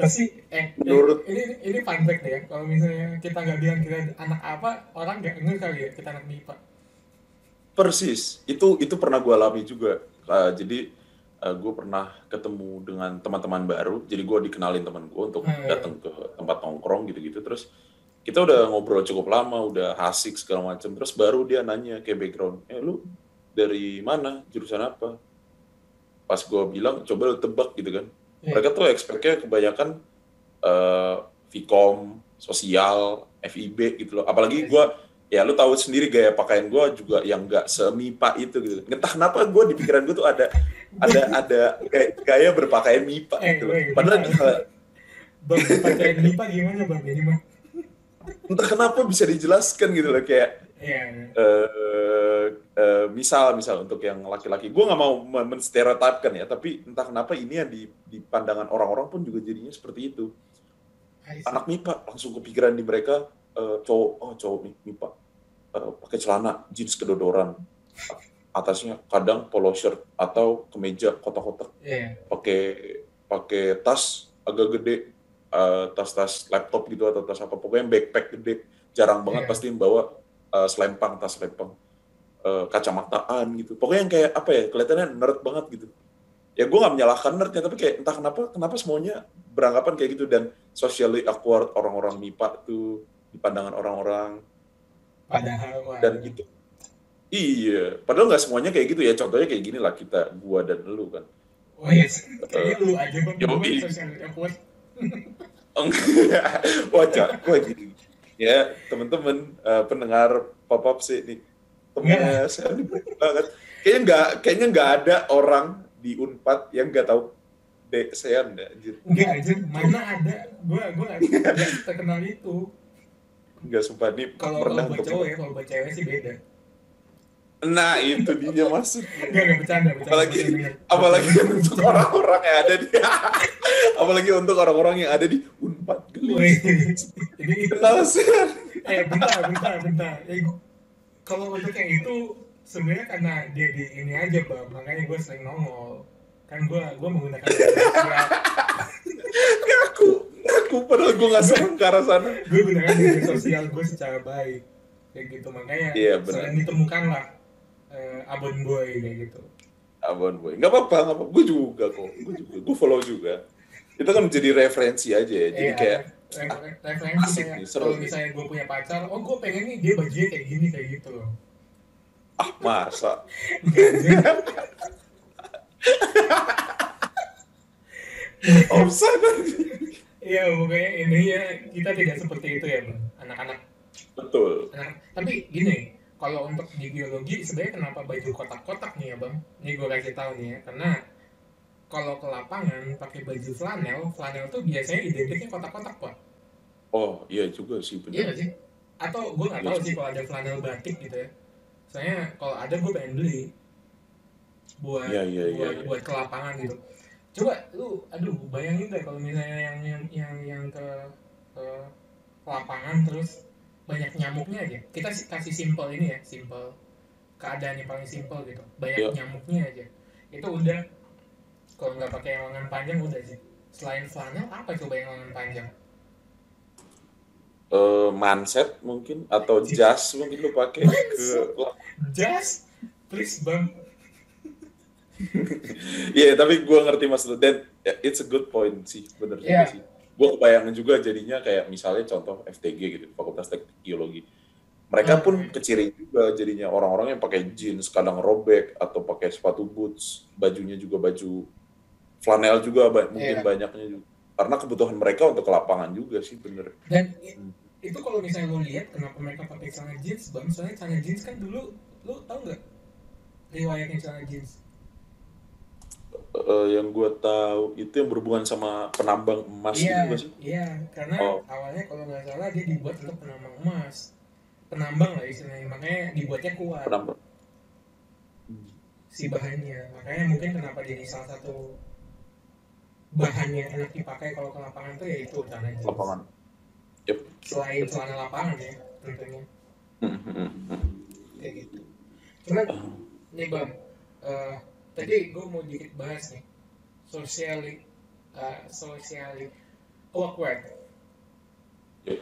Pasti eh Menurut- ini ini, ini fun fact deh ya. Kalau misalnya kita nggak bilang kita anak apa, orang nggak ngerti kali ya kita anak MIPA. Persis, itu itu pernah gue alami juga. Uh, jadi gue pernah ketemu dengan teman-teman baru. Jadi gue dikenalin teman gue untuk Hmm. datang ke tempat nongkrong gitu-gitu. Terus kita udah ngobrol cukup lama, udah asik segala macam. Terus baru dia nanya kayak background, eh lu dari mana, jurusan apa? Pas gue bilang, coba lu tebak gitu kan. Iya. Mereka tuh expect-nya kebanyakan eh Vkom, sosial, FIB gitu loh. Apalagi gue ya lu tahu sendiri gaya pakaian gue juga yang nggak semipa itu gitu. Entah kenapa gue di pikiran gue tuh ada ada ada gaya, gaya berpakaian mipa Eh, gitu. loh. weh, Padahal bentar. Bang, pakaian MIPA gimana bang ini mah? entah kenapa bisa dijelaskan gitu loh kayak Iya. eh eh, misal misal untuk yang laki-laki gue nggak mau men- menstereotipkan ya tapi entah kenapa ini yang di, di pandangan orang-orang pun juga jadinya seperti itu anak mipa langsung kepikiran di mereka eh, cowok oh cowok mi- mipa eh, pakai celana jeans kedodoran atasnya kadang polo shirt atau kemeja kotak-kotak. Iya. pakai pakai tas agak gede eh, tas-tas laptop gitu atau tas apa pokoknya backpack gede. Jarang banget Iya. pasti bawa eh, selempang tas selempang. Eh, kacamataan gitu. Pokoknya yang kayak apa ya kelihatannya nerd banget gitu. Ya gue nggak menyalahkan nerdnya tapi kayak entah kenapa kenapa semuanya beranggapan kayak gitu dan socially awkward orang-orang MIPA tuh di pandangan orang-orang. Padahal dan gitu iya padahal nggak semuanya kayak gitu ya contohnya kayak gini lah kita gua dan lu kan Oh yes, kayaknya lu aja bang. Gue social awkward. Enggak, wajah gue gini. Ya, teman-teman eh, pendengar pop-up sih nih. Temennya saya ini baik banget. Kayaknya nggak, kayaknya nggak ada orang di Unpad yang nggak tahu Dek saya enggak, anjir. Enggak aja, mana ada. Gue gue nggak terkenal itu. Enggak sumpah nih Kalau pernah kalau buat cowok ya, kalau buat cewek sih beda. Nah, itu dia maksud. Enggak enggak bercanda, bercanda. Apalagi Bercanda, apalagi untuk orang-orang yang ada di apalagi untuk orang-orang yang ada di Unpad gelis. Jadi Kenal sih. eh bentar bentar bentar. Gua- kalau untuk yang itu sebenarnya karena dia di ini aja bang, makanya gue sering nongol. Kan gue gue menggunakan media sosial. Ngaku, ngaku padahal gue nggak seneng ke arah sana. gue gunakan media sosial gue secara baik kayak gitu makanya Iya, benar. sering ditemukan lah eh, abon boy kayak gitu Abon boy, nggak apa-apa, nggak apa. Gue juga kok, gue juga, gue follow juga. Itu kan menjadi referensi aja ya. Jadi Iya, kayak re- referensi kayak kalau misalnya gue punya pacar oh gue pengen nih dia bajunya kayak gini kayak gitu loh ah masa. Offside iya pokoknya intinya kita tidak seperti itu ya bang anak-anak Betul. anak tapi gini kalau untuk di biologi sebenarnya kenapa baju kotak-kotak nih ya bang ini gue kasih tahu nih ya karena kalau ke lapangan pakai baju flanel flanel tuh biasanya identiknya kotak-kotak pak Oh iya juga sih Iya benar. gak sih? Atau gue nggak Iya tahu sih. sih kalau ada flanel batik gitu ya. Soalnya kalau ada gue pengen beli buat Iya, iya, iya, buat, iya. buat ke lapangan gitu. Coba lu, aduh bayangin deh kalau misalnya yang yang yang, yang ke, ke lapangan terus banyak nyamuknya aja. Kita sih kasih simple ini ya, simple keadaan yang paling simple gitu. Banyak Iya. nyamuknya aja. Itu udah kalau nggak pakai yang lengan panjang udah sih. Selain flanel apa coba yang lengan panjang? Eh, manset mungkin atau jas mungkin lu pakai ke Just please bang Iya, tapi gue ngerti maksud lu. dan ya, it's a good point sih, bener Iya. sih. Gue kebayangin juga jadinya kayak misalnya contoh FTG gitu, Fakultas Teknik Geologi. mereka pun Hmm. keciri juga jadinya orang-orang yang pakai jeans kadang robek atau pakai sepatu boots bajunya juga baju flanel juga mungkin Iya. banyaknya juga karena kebutuhan mereka untuk ke lapangan juga sih bener Dan i- itu kalau misalnya lo lihat kenapa mereka pakai celana jeans, bang, soalnya celana jeans kan dulu lo tau nggak riwayatnya celana jeans? Eh, yang gue tahu itu yang berhubungan sama penambang emas gitu Iya, nggak sih? iya, karena Oh. awalnya kalau nggak salah dia dibuat untuk penambang emas, penambang lah istilahnya, makanya dibuatnya kuat. Penambang. Si bahannya, makanya mungkin kenapa jadi salah satu bahan yang enak dipakai kalau ke lapangan tuh yaitu celana jeans. lapangan. Yep. Selain celana lapangan ya, tentunya. Hmm, kayak gitu. Cuman nih bang, eh, tadi gue mau dikit bahas nih, socially, eh, socially awkward. Yep.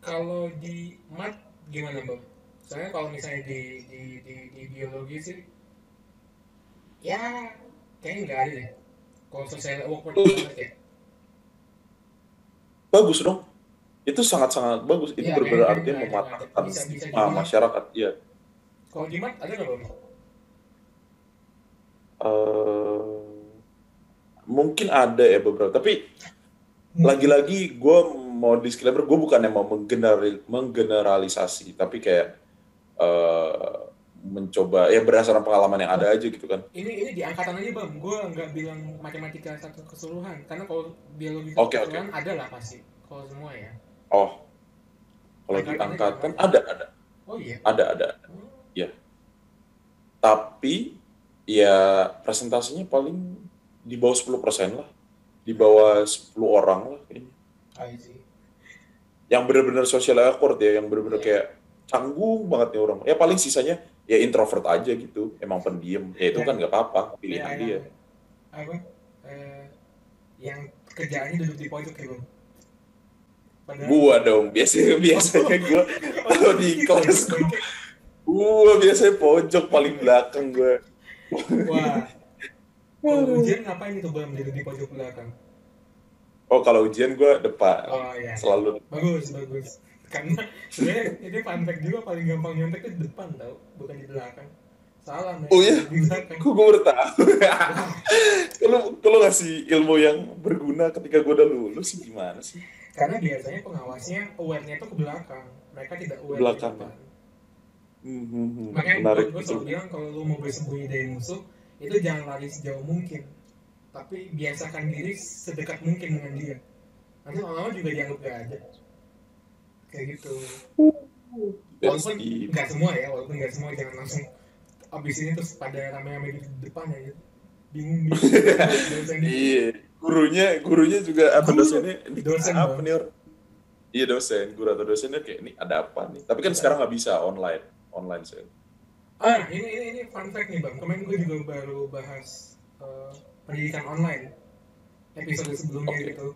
Kalau di mat gimana bang? Soalnya kalau misalnya di di di, di biologi sih, ya kayaknya nggak ada deh. Kalau socially awkward banget ya. bagus dong itu sangat-sangat bagus itu Iya, nggak ada, mematahkan bisa- bisa stigma dibilang. masyarakat ya Kalau di mat ada nggak bang? Eh, mungkin ada ya beberapa tapi lagi-lagi gue mau disclaimer gue bukan yang mau menggeneral- menggeneralisasi tapi kayak eh, mencoba ya berdasarkan pengalaman yang ada aja gitu kan. Ini ini di angkatan aja bang. Gue nggak bilang matematika satu keseluruhan karena kalau biologi Oke, satu keseluruhan ada lah pasti kalau semua ya. Oh. Kalau di angkatan ada ada. Oh iya. Ada ada. Oh, ya tapi ya presentasinya paling di bawah 10% lah. Di bawah 10 orang lah kayaknya. I see. yang benar-benar social awkward ya yang benar-benar Iya. kayak canggung banget nih orang. Ya paling sisanya ya introvert aja gitu. Emang pendiam. Ya itu Ya. kan nggak apa-apa Ya, pilihan yang- dia. apa eh, yang kerjaannya duduk di pojok ya bang Padahal- gua dong biasanya biasanya gua. kalau di Gitu. ya, kelas gua, gua biasanya pojok paling belakang gua wah. Kalau ujian ngapain itu bang duduk di pojok belakang? Oh kalau ujian gua depan. Oh iya. Selalu. Bagus bagus. Karena sebenarnya ini fun fact juga paling gampang nyontek itu di depan tau. Bukan di belakang. Salah men. Oh, iya? di belakang. Kok gue baru tahu? Kalau kalau ngasih ilmu yang berguna ketika gue udah lulus sih gimana sih? karena biasanya pengawasnya aware-nya itu ke belakang. Mereka tidak aware Belakang, di depan Hmm, hmm, hmm. makanya Menarik. gue, selalu bilang kalau lu mau bersembunyi dari musuh itu jangan lari sejauh mungkin. Tapi biasakan diri sedekat mungkin dengan dia. Nanti lama-lama juga dianggap gak ada. Kayak gitu. Walaupun nggak semua ya walaupun nggak semua jangan langsung abis ini terus pada rame-rame di depan ya. Gitu bingung. Bingung Iya, gurunya gurunya juga apa Guru. dosennya? Dosen, apa nih? Iya dosen, guru atau dosennya kayak ini ada apa nih? Tapi kan sekarang nggak bisa online, online sen. ah ini ini ini fun fact nih bang kemarin gue juga baru bahas eh, pendidikan online episode sebelumnya Oke. gitu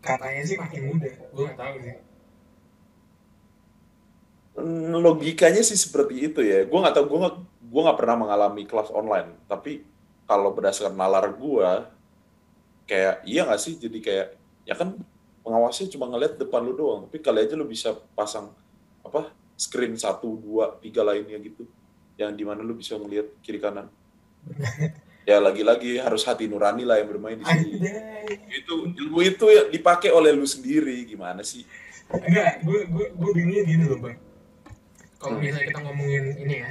katanya sih makin mudah gue nggak tahu sih Hmm, Logikanya sih seperti itu ya. Gue nggak tahu, gue nggak gue nggak pernah mengalami kelas online. Tapi kalau berdasarkan nalar gue, kayak iya nggak sih? Jadi kayak ya kan pengawasnya cuma ngeliat depan lu doang. Tapi kali aja lu bisa pasang apa screen satu, dua, tiga lainnya gitu. Yang di mana lu bisa ngeliat kiri kanan. Ya lagi-lagi harus hati nurani lah yang bermain di sini. Itu ilmu itu ya dipakai oleh lu sendiri gimana sih? enggak gue gue gue bingungnya gini loh bang kalau Hmm. misalnya kita ngomongin ini ya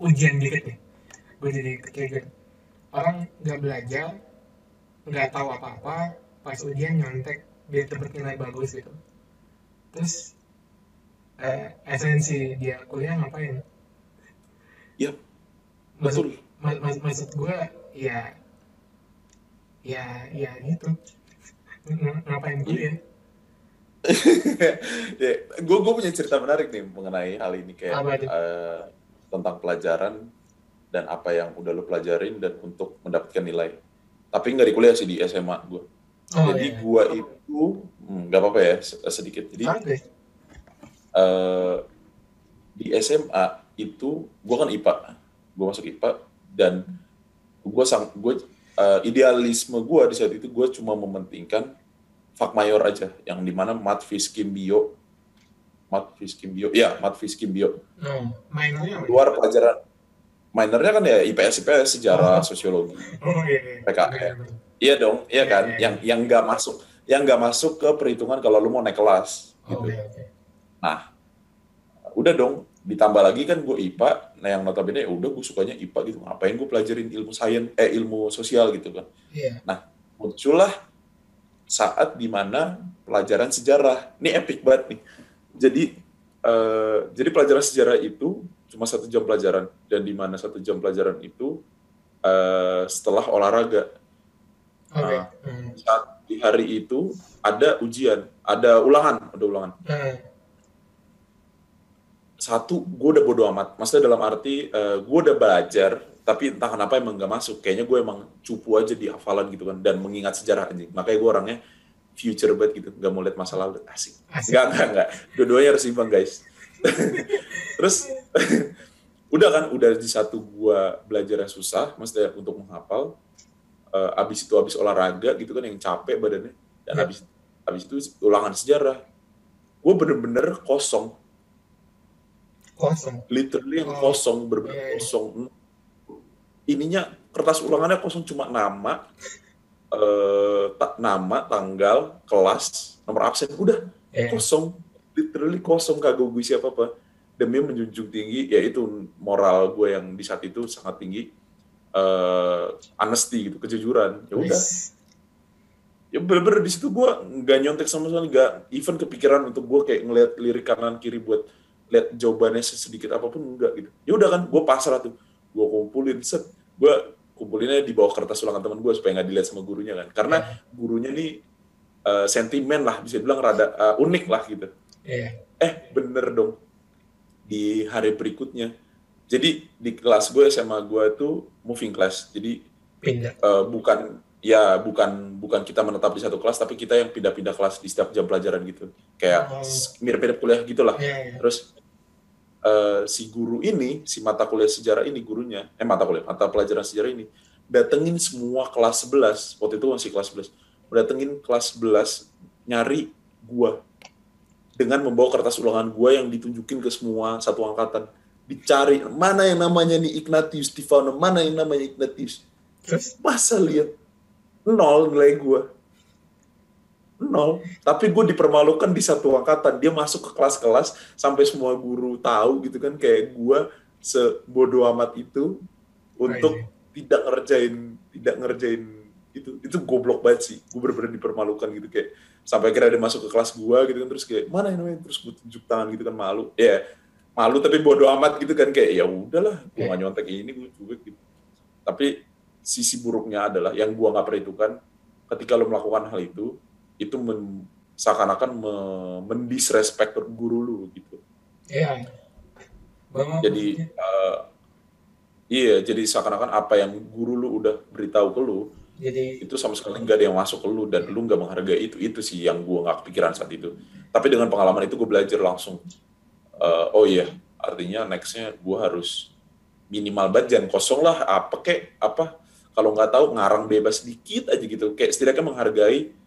ujian dikit nih gue jadi ketrigger orang nggak belajar nggak tahu apa-apa pas ujian nyontek biar dapat nilai bagus gitu terus eh, esensi dia kuliah ngapain Iya, maksud betul. ma- ma- maksud gue ya ya ya gitu Ng- ngapain kuliah ya, gue gue punya cerita menarik nih mengenai hal ini kayak eh, tentang pelajaran dan apa yang udah lu pelajarin dan untuk mendapatkan nilai. Tapi nggak di kuliah sih di SMA gue. oh Jadi iya gua itu hmm, nggak apa-apa ya se- sedikit. Jadi Oke. Eh, di SMA itu gue kan IPA, gue masuk IPA dan gue sang gue eh, idealisme gue di saat itu gue cuma mementingkan fak mayor aja, yang di mana mat, fiskim, bio mat fiskim bio ya mat fiskim bio. Oh minornya luar pelajaran. Minornya kan ya IPS IPS sejarah Oh. sosiologi oh iya iya. PKN. Bener, bener. iya dong iya Iya, kan? iya, yang yang nggak masuk yang nggak masuk ke perhitungan kalau lu mau naik kelas gitu. Oke oke nah udah dong ditambah lagi kan gue IPA nah yang notabene ya udah gue sukanya IPA gitu. Ngapain gue pelajarin ilmu sains eh ilmu sosial gitu kan? Iya. Muncullah saat di mana pelajaran sejarah. Ini epic banget nih. Jadi eh, jadi pelajaran sejarah itu cuma satu jam pelajaran. Dan di mana satu jam pelajaran itu eh, setelah olahraga. Oke. Ah. Hmm. saat di hari itu ada ujian ada ulangan ada ulangan. Hmm. Satu gue udah bodo amat maksudnya dalam arti eh, gue udah belajar tapi entah kenapa emang gak masuk kayaknya gue emang cupu aja di hafalan gitu kan dan mengingat sejarah anjing makanya gue orangnya future banget gitu gak mau lihat masa lalu asik Asik. Enggak, enggak, enggak. Dua-duanya harus imbang, guys. Terus, udah kan, udah di satu gua belajar yang susah, maksudnya untuk menghafal. Eh, abis itu abis olahraga gitu kan, yang capek badannya. Dan Ya. abis, abis itu ulangan sejarah. Gue bener-bener kosong. Kosong Literally yang Oh. kosong, bener-bener Iya, iya. kosong. Ininya, kertas ulangannya kosong cuma nama, eh, ta- nama, tanggal, kelas, nomor absen, udah Iya. kosong literally kosong kagak gue siapa apa demi menjunjung tinggi yaitu moral gue yang di saat itu sangat tinggi eh honesty gitu kejujuran ya udah ya bener-bener di situ gue nggak nyontek sama sekali nggak even kepikiran untuk gue kayak ngeliat lirik kanan kiri buat lihat jawabannya sedikit apa pun enggak gitu. Ya udah kan gue pasrah tuh. Gue kumpulin set. Gue kumpulinnya di bawah kertas ulangan teman gue supaya nggak dilihat sama gurunya kan. Karena gurunya nih eh, sentimen lah bisa dibilang rada eh, unik lah gitu. Iya. Eh bener dong. Di hari berikutnya. Jadi di kelas gue SMA gue tuh moving class. Jadi pindah. eh, bukan ya bukan bukan kita menetap di satu kelas tapi kita yang pindah-pindah kelas di setiap jam pelajaran gitu. Kayak Oh. mirip-mirip kuliah gitulah iya iya. Terus eh, si guru ini si mata kuliah sejarah ini gurunya eh mata kuliah mata pelajaran sejarah ini datengin semua kelas 11 waktu itu masih kelas 11 datengin kelas 11 nyari gua dengan membawa kertas ulangan gua yang ditunjukin ke semua satu angkatan. Dicari mana yang namanya nih Ignatius Stefano mana yang namanya Ignatius. Masa lihat nol nilai gua nol. Tapi gue dipermalukan di satu angkatan. Dia masuk ke kelas-kelas sampai semua guru tahu gitu kan. Kayak gue sebodoh amat itu untuk Crazy. tidak ngerjain tidak ngerjain itu. Itu goblok banget sih. Gue bener-bener dipermalukan gitu. Kayak sampai akhirnya dia masuk ke kelas gue gitu kan. Terus kayak mana namanya? Terus gue tunjuk tangan gitu kan malu. Ya malu tapi bodoh amat gitu kan. Kayak ya udahlah gue Iya. gak nyontek ini gue cuek gitu. Tapi sisi buruknya adalah yang gue nggak perhitungkan ketika lo melakukan hal itu itu men, seakan-akan me- mendisrespect guru lu gitu. Iya. Bang, jadi eh, iya jadi seakan-akan apa yang guru lu udah beritahu ke lu jadi itu sama sekali nggak ada yang masuk ke lu dan lu nggak menghargai itu itu sih yang gua nggak kepikiran saat itu. Tapi dengan pengalaman itu gue belajar langsung eh, oh iya artinya nextnya gua harus minimal banget jangan kosong lah apa kek apa kalau nggak tahu ngarang bebas dikit aja gitu. Kayak setidaknya menghargai uh,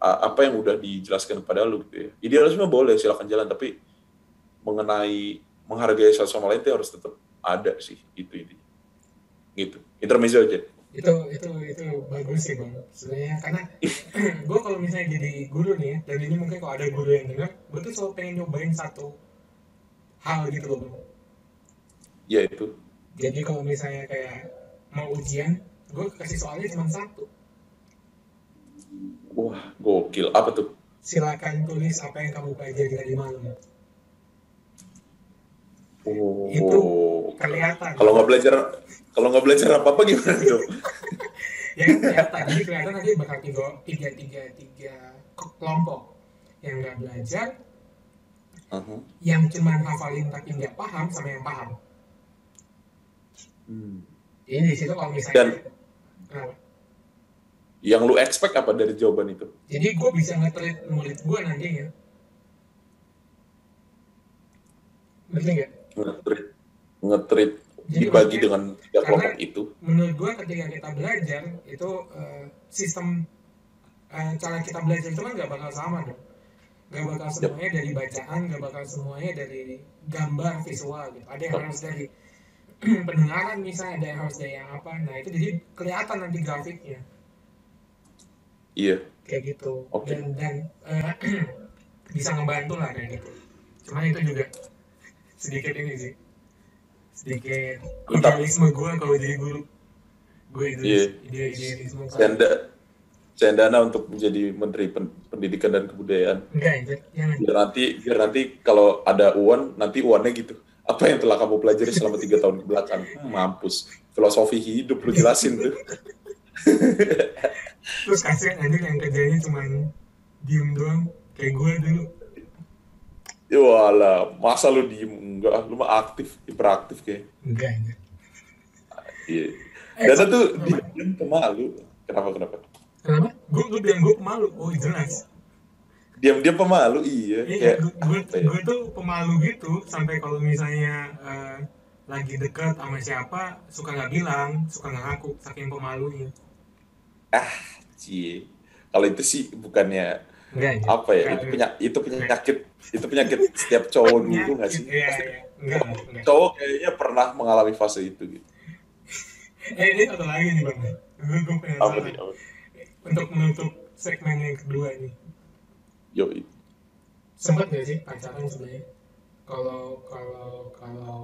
apa yang udah dijelaskan kepada lu gitu ya. Idealisme boleh silakan jalan tapi mengenai menghargai satu sama lain itu harus tetap ada sih itu ini gitu. Intermezzo aja. Itu itu itu bagus sih bang. Sebenarnya karena gue kalau misalnya jadi guru nih ya, dan ini mungkin kalau ada guru yang dengar gue tuh selalu pengen nyobain satu hal gitu loh bang. Ya itu. Jadi kalau misalnya kayak mau ujian gue kasih soalnya cuma satu wah gokil. Apa tuh? Silakan tulis apa yang kamu pelajari tadi malam oh. Itu kelihatan. Kalau nggak belajar kalau nggak belajar apa apa gimana tuh ya kelihatan. Jadi kelihatan nanti bakal tiga tiga tiga tiga kelompok. Yang nggak belajar Aha. yang cuma hafalin tapi nggak paham sama yang paham. Hmm. jadi di situ kalau misalnya Dan-? Yang lu expect apa dari jawaban itu? Jadi gue bisa nge-treat murid gue nantinya ngerti nggak? Ngetrit ngetrit dibagi maksudnya, dengan tiga kelompok itu. menurut gue ketika kita belajar itu eh, sistem eh, cara kita belajar itu kan nggak bakal sama dong gak bakal semuanya dari bacaan gak bakal semuanya dari gambar visual gitu. Ada yang harus dari pendengaran misalnya ada yang harus dari yang apa. Nah itu jadi kelihatan nanti grafiknya Iya. kayak gitu Oke. dan dan eh, bisa ngebantu lah kayak gitu cuman itu juga sedikit ini sih sedikit idealisme gue kalau jadi guru gue Iya. idealis ide idealisme Canda, cendana untuk menjadi Menteri Pen- Pendidikan dan Kebudayaan. enggak itu jangan Biar nanti, biar nanti kalau ada uan, nanti uannya gitu. Apa yang telah kamu pelajari selama tiga tahun ke belakang? Hmm, Mampus. Filosofi hidup lu jelasin tuh. terus kasihan anjing yang kerjanya cuma diem doang kayak gue dulu Ya walah, masa lu diem? Enggak, lu mah aktif, hiperaktif kayak. enggak enggak Iya. Eh, Dana so- tuh dia pemalu. Kenapa kenapa? kenapa gue gue bilang gue pemalu oh jelas Diam dia pemalu, iya. Iya, Kayak gue, gue, ya? gue tuh pemalu gitu sampai kalau misalnya eh, lagi deket sama siapa suka nggak bilang, suka nggak ngaku, saking pemalunya. Cie. Kalau itu sih bukannya Enggak, apa ya? Itu penyakit, itu penyakit, itu penyakit setiap cowok dulu nggak sih? Iya, iya. Enggak, enggak. cowok kayaknya pernah mengalami fase itu gitu. Eh, ini satu lagi nih bang. Gue, gue pengen Apa nih? Apa? Untuk menutup segmen yang kedua nih. Yoi. Sempat nggak sih pacaran sebenarnya? Kalau kalau kalau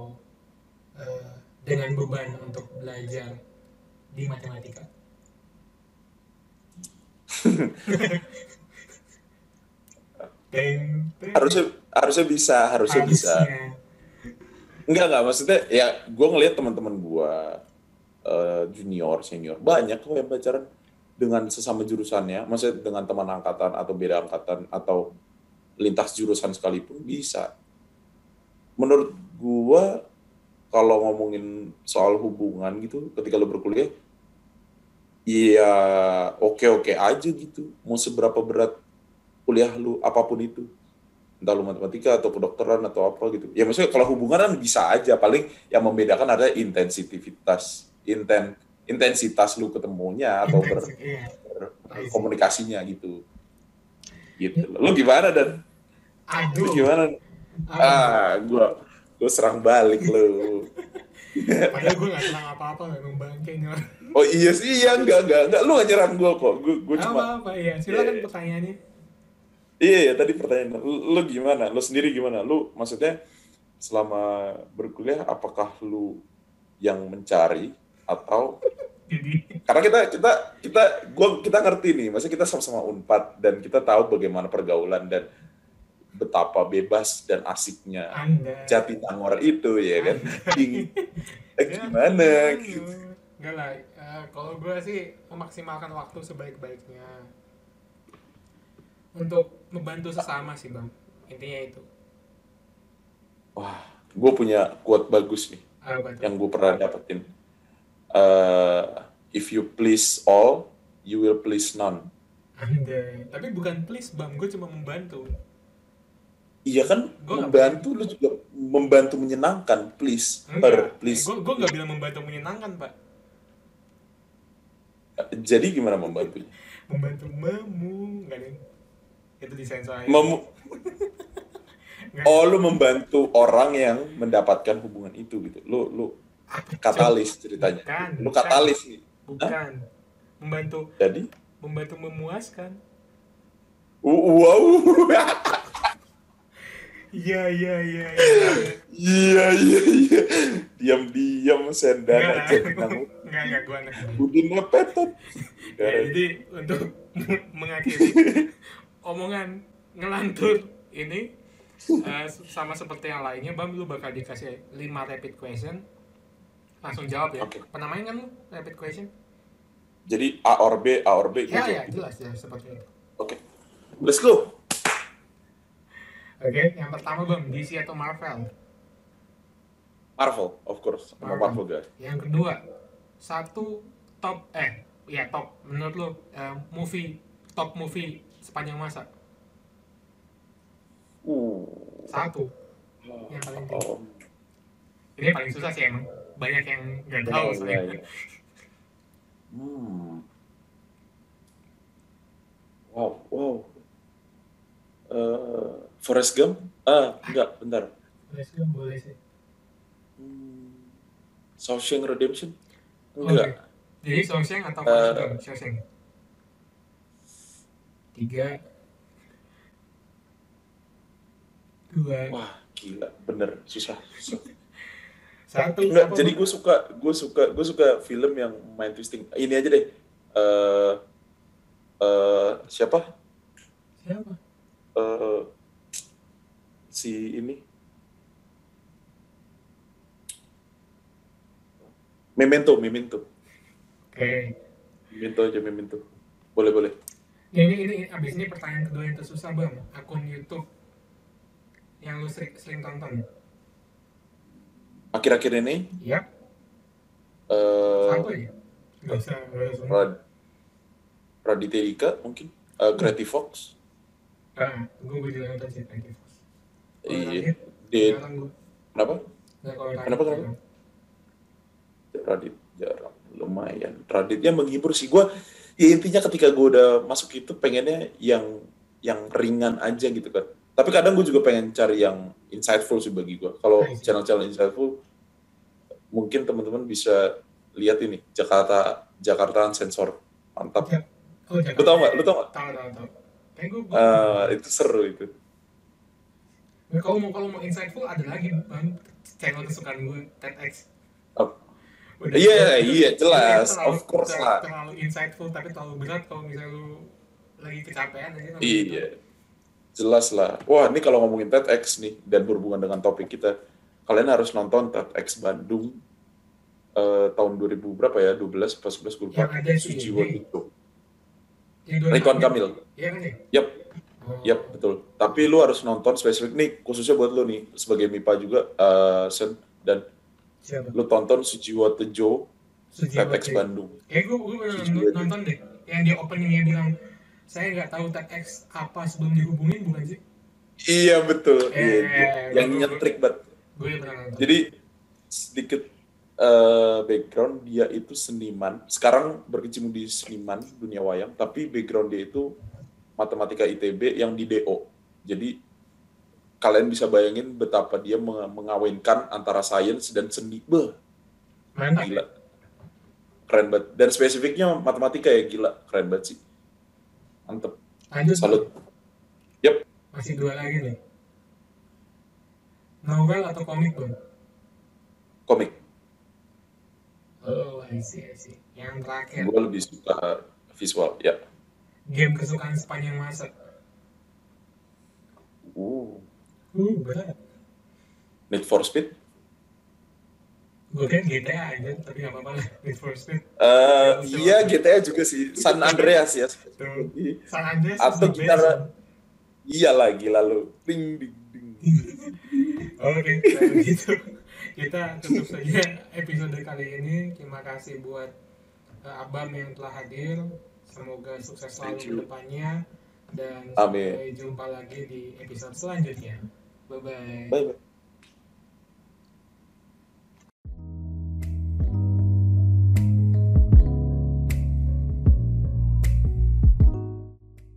eh, dengan beban untuk belajar di matematika. Harusnya harusnya bisa, harusnya bisa. Harusnya. Enggak enggak maksudnya ya gue ngelihat teman-teman gue eh, junior senior banyak kok yang pacaran dengan sesama jurusannya, maksudnya dengan teman angkatan atau beda angkatan atau lintas jurusan sekalipun bisa. Menurut gue kalau ngomongin soal hubungan gitu ketika lo berkuliah ya oke-oke aja gitu. Mau seberapa berat kuliah lu apa pun itu entah lu matematika atau kedokteran atau apa gitu. Ya maksudnya kalau hubungan kan bisa aja, paling yang membedakan adalah intensitas, inten, intensitas lu ketemunya atau ber, iya. ber- komunikasinya gitu. Gitu. Lu gimana dan? Lu Aduh. gimana? Aduh. Ah, gua gua serang balik lu. Padahal gue gak senang apa-apa memang bangkainya. Oh iya sih, iya enggak enggak enggak. Lu gak nyerang gua kok. Gua, gua cuma Apa-apa, iya. Silakan Iya. pertanyaannya. Iya, ya, tadi pertanyaan lu, lu gimana? Lu sendiri gimana? Lu maksudnya selama berkuliah apakah lu yang mencari atau Jadi, karena kita kita kita gua kita ngerti nih, maksudnya kita sama-sama Unpad dan kita tahu bagaimana pergaulan dan betapa bebas dan asiknya Anda. Jatinangor itu ya kan. Ding. Eh, gimana? gimana? gitu. Enggak lah, eh, kalau gue sih memaksimalkan waktu sebaik-baiknya. Untuk membantu sesama sih bang. Intinya itu. Wah, gue punya quote bagus nih. apa yang gue pernah dapetin. Eh, if you please all, you will please none. Anda tapi bukan please bang. Gue cuma membantu. Iya kan, Gua membantu lu juga membantu menyenangkan, please, per, please. gue gue nggak bilang membantu menyenangkan pak Jadi gimana membantunya? membantu memu nggak nih itu disensor aja Mem- Nggak. oh, lu membantu orang yang mendapatkan hubungan itu gitu. Lu lu katalis ceritanya. Bukan, Lu bukan. katalis nih. bukan membantu Jadi, membantu memuaskan wow. iya iya iya iya Iya iya iya. Diam-diam sendana Enggak, jenang. Enggak, enggak, gua anak. Budinnya petot. Ya, jadi untuk mengakhiri omongan ngelantur ini eh, sama seperti yang lainnya, Bam lu bakal dikasih 5 rapid question. Langsung jawab ya. Oke. Penamain kan lu rapid question? Jadi A or B, A or B gitu. Ya, ya, jelas ya seperti itu. Oke. Let's go. Oke, yang pertama Bam, DC atau Marvel? Marvel, of course. Marvel. Marvel guys. Yang kedua, satu top eh ya top menurut lu eh, movie top movie sepanjang masa Uh. satu yang paling tinggi Oh, ini paling susah sih emang banyak yang nggak tahu soalnya iya. Hmm. Wow, wow. Eh, Forrest Gump? Ah, enggak, bentar. Forrest Gump boleh sih. Hmm, Shawshank Redemption? Enggak. Jadi Shawshank atau Eh. Forrest Gump? Shawshank. Tiga. Dua. Wah, gila, bener, susah. susah. Satu. Enggak, apa, jadi gue suka, gue suka, gue suka film yang main twisting. Ini aja deh. Eh, eh, siapa? Siapa? Eh, si ini. Memento, Memento. Oke. Memento aja, Memento. Boleh, boleh. Ya, ini, ini, abis ini pertanyaan kedua yang tersusah bang. Akun YouTube yang lu sering, sering tonton. Akhir-akhir ini, Iya. eh, Satu ya. Gak usah, gak usah. Rad, Raditya Dika mungkin, Eh, Creative Fox. Ah, gue juga nonton sih you. Kalau Iya. Radit, Di, jarang gua. kenapa? Nggak, Kenapa, kenapa? Radit jarang, lumayan. Raditnya menghibur sih. Gue, ya intinya ketika gue udah masuk itu pengennya yang yang ringan aja gitu kan. Tapi kadang gue juga pengen cari yang insightful sih bagi gue. Kalau channel-channel insightful, mungkin teman-teman bisa lihat ini Jakarta Jakarta Sensor mantap. Ja- Oh, Jakarta. Lu tau nggak? Lu tau nggak? Tahu, tahu, tahu. Kayak gue, Ah, itu seru itu. kalau mau kalau mau insightful ada lagi bang channel kesukaan gue TEDx. Iya, udah- iya, jelas. terlalu- Of course terlalu- lah. Terlalu insightful tapi terlalu berat kalau misalnya lu lagi kecapean aja. Iya, itu. jelas lah. Wah, ini kalau ngomongin TEDx nih dan berhubungan dengan topik kita, kalian harus nonton TEDx Bandung eh, tahun 2000 berapa ya? 12 pas 11 gue lupa. Yang ada dua Ridwan tahun- Kamil. Iya kan ya? Yap, Oh. yap, betul. Tapi lu harus nonton spesifik nih, khususnya buat lu nih, sebagai MIPA juga, eh, Sen, dan Siapa? lu tonton Sujiwo Tejo TEDx Tejo. Bandung. Kayak gue gue nonton, deh. Yang di openingnya bilang saya nggak tahu TEDx apa sebelum dihubungin bukan sih? Iya, betul. Eh, Iya, iya. Yang betul. nyentrik banget. Gue pernah nonton. Jadi sedikit eh, background dia itu seniman. Sekarang berkecimpung di seniman dunia wayang, tapi background dia itu matematika ITB yang di DO. Jadi kalian bisa bayangin betapa dia meng- mengawinkan antara sains dan seni. Mantap. gila. Keren banget. Dan spesifiknya matematika ya gila, keren banget sih. Mantep. Lanjut. Salut. Yap, Masih dua lagi nih. Novel atau komik bang? komik. Oh, I see, I see. Yang terakhir, Gue lebih suka visual, ya. game kesukaan sepanjang masa. Uh, Uh, berat. Need for Speed. Gue GTA aja, tapi gak apa-apa. Need for Speed. Eh, iya GTA juga sih San Andreas ya Tuh. San Andreas Atau gitar- iya lagi lalu ding ding ding Oke, gitu kita tutup saja episode kali ini. Terima kasih buat uh, Abam yang telah hadir. Semoga sukses selalu ke depannya dan Amin. sampai jumpa lagi di episode selanjutnya. Bye bye. bye bye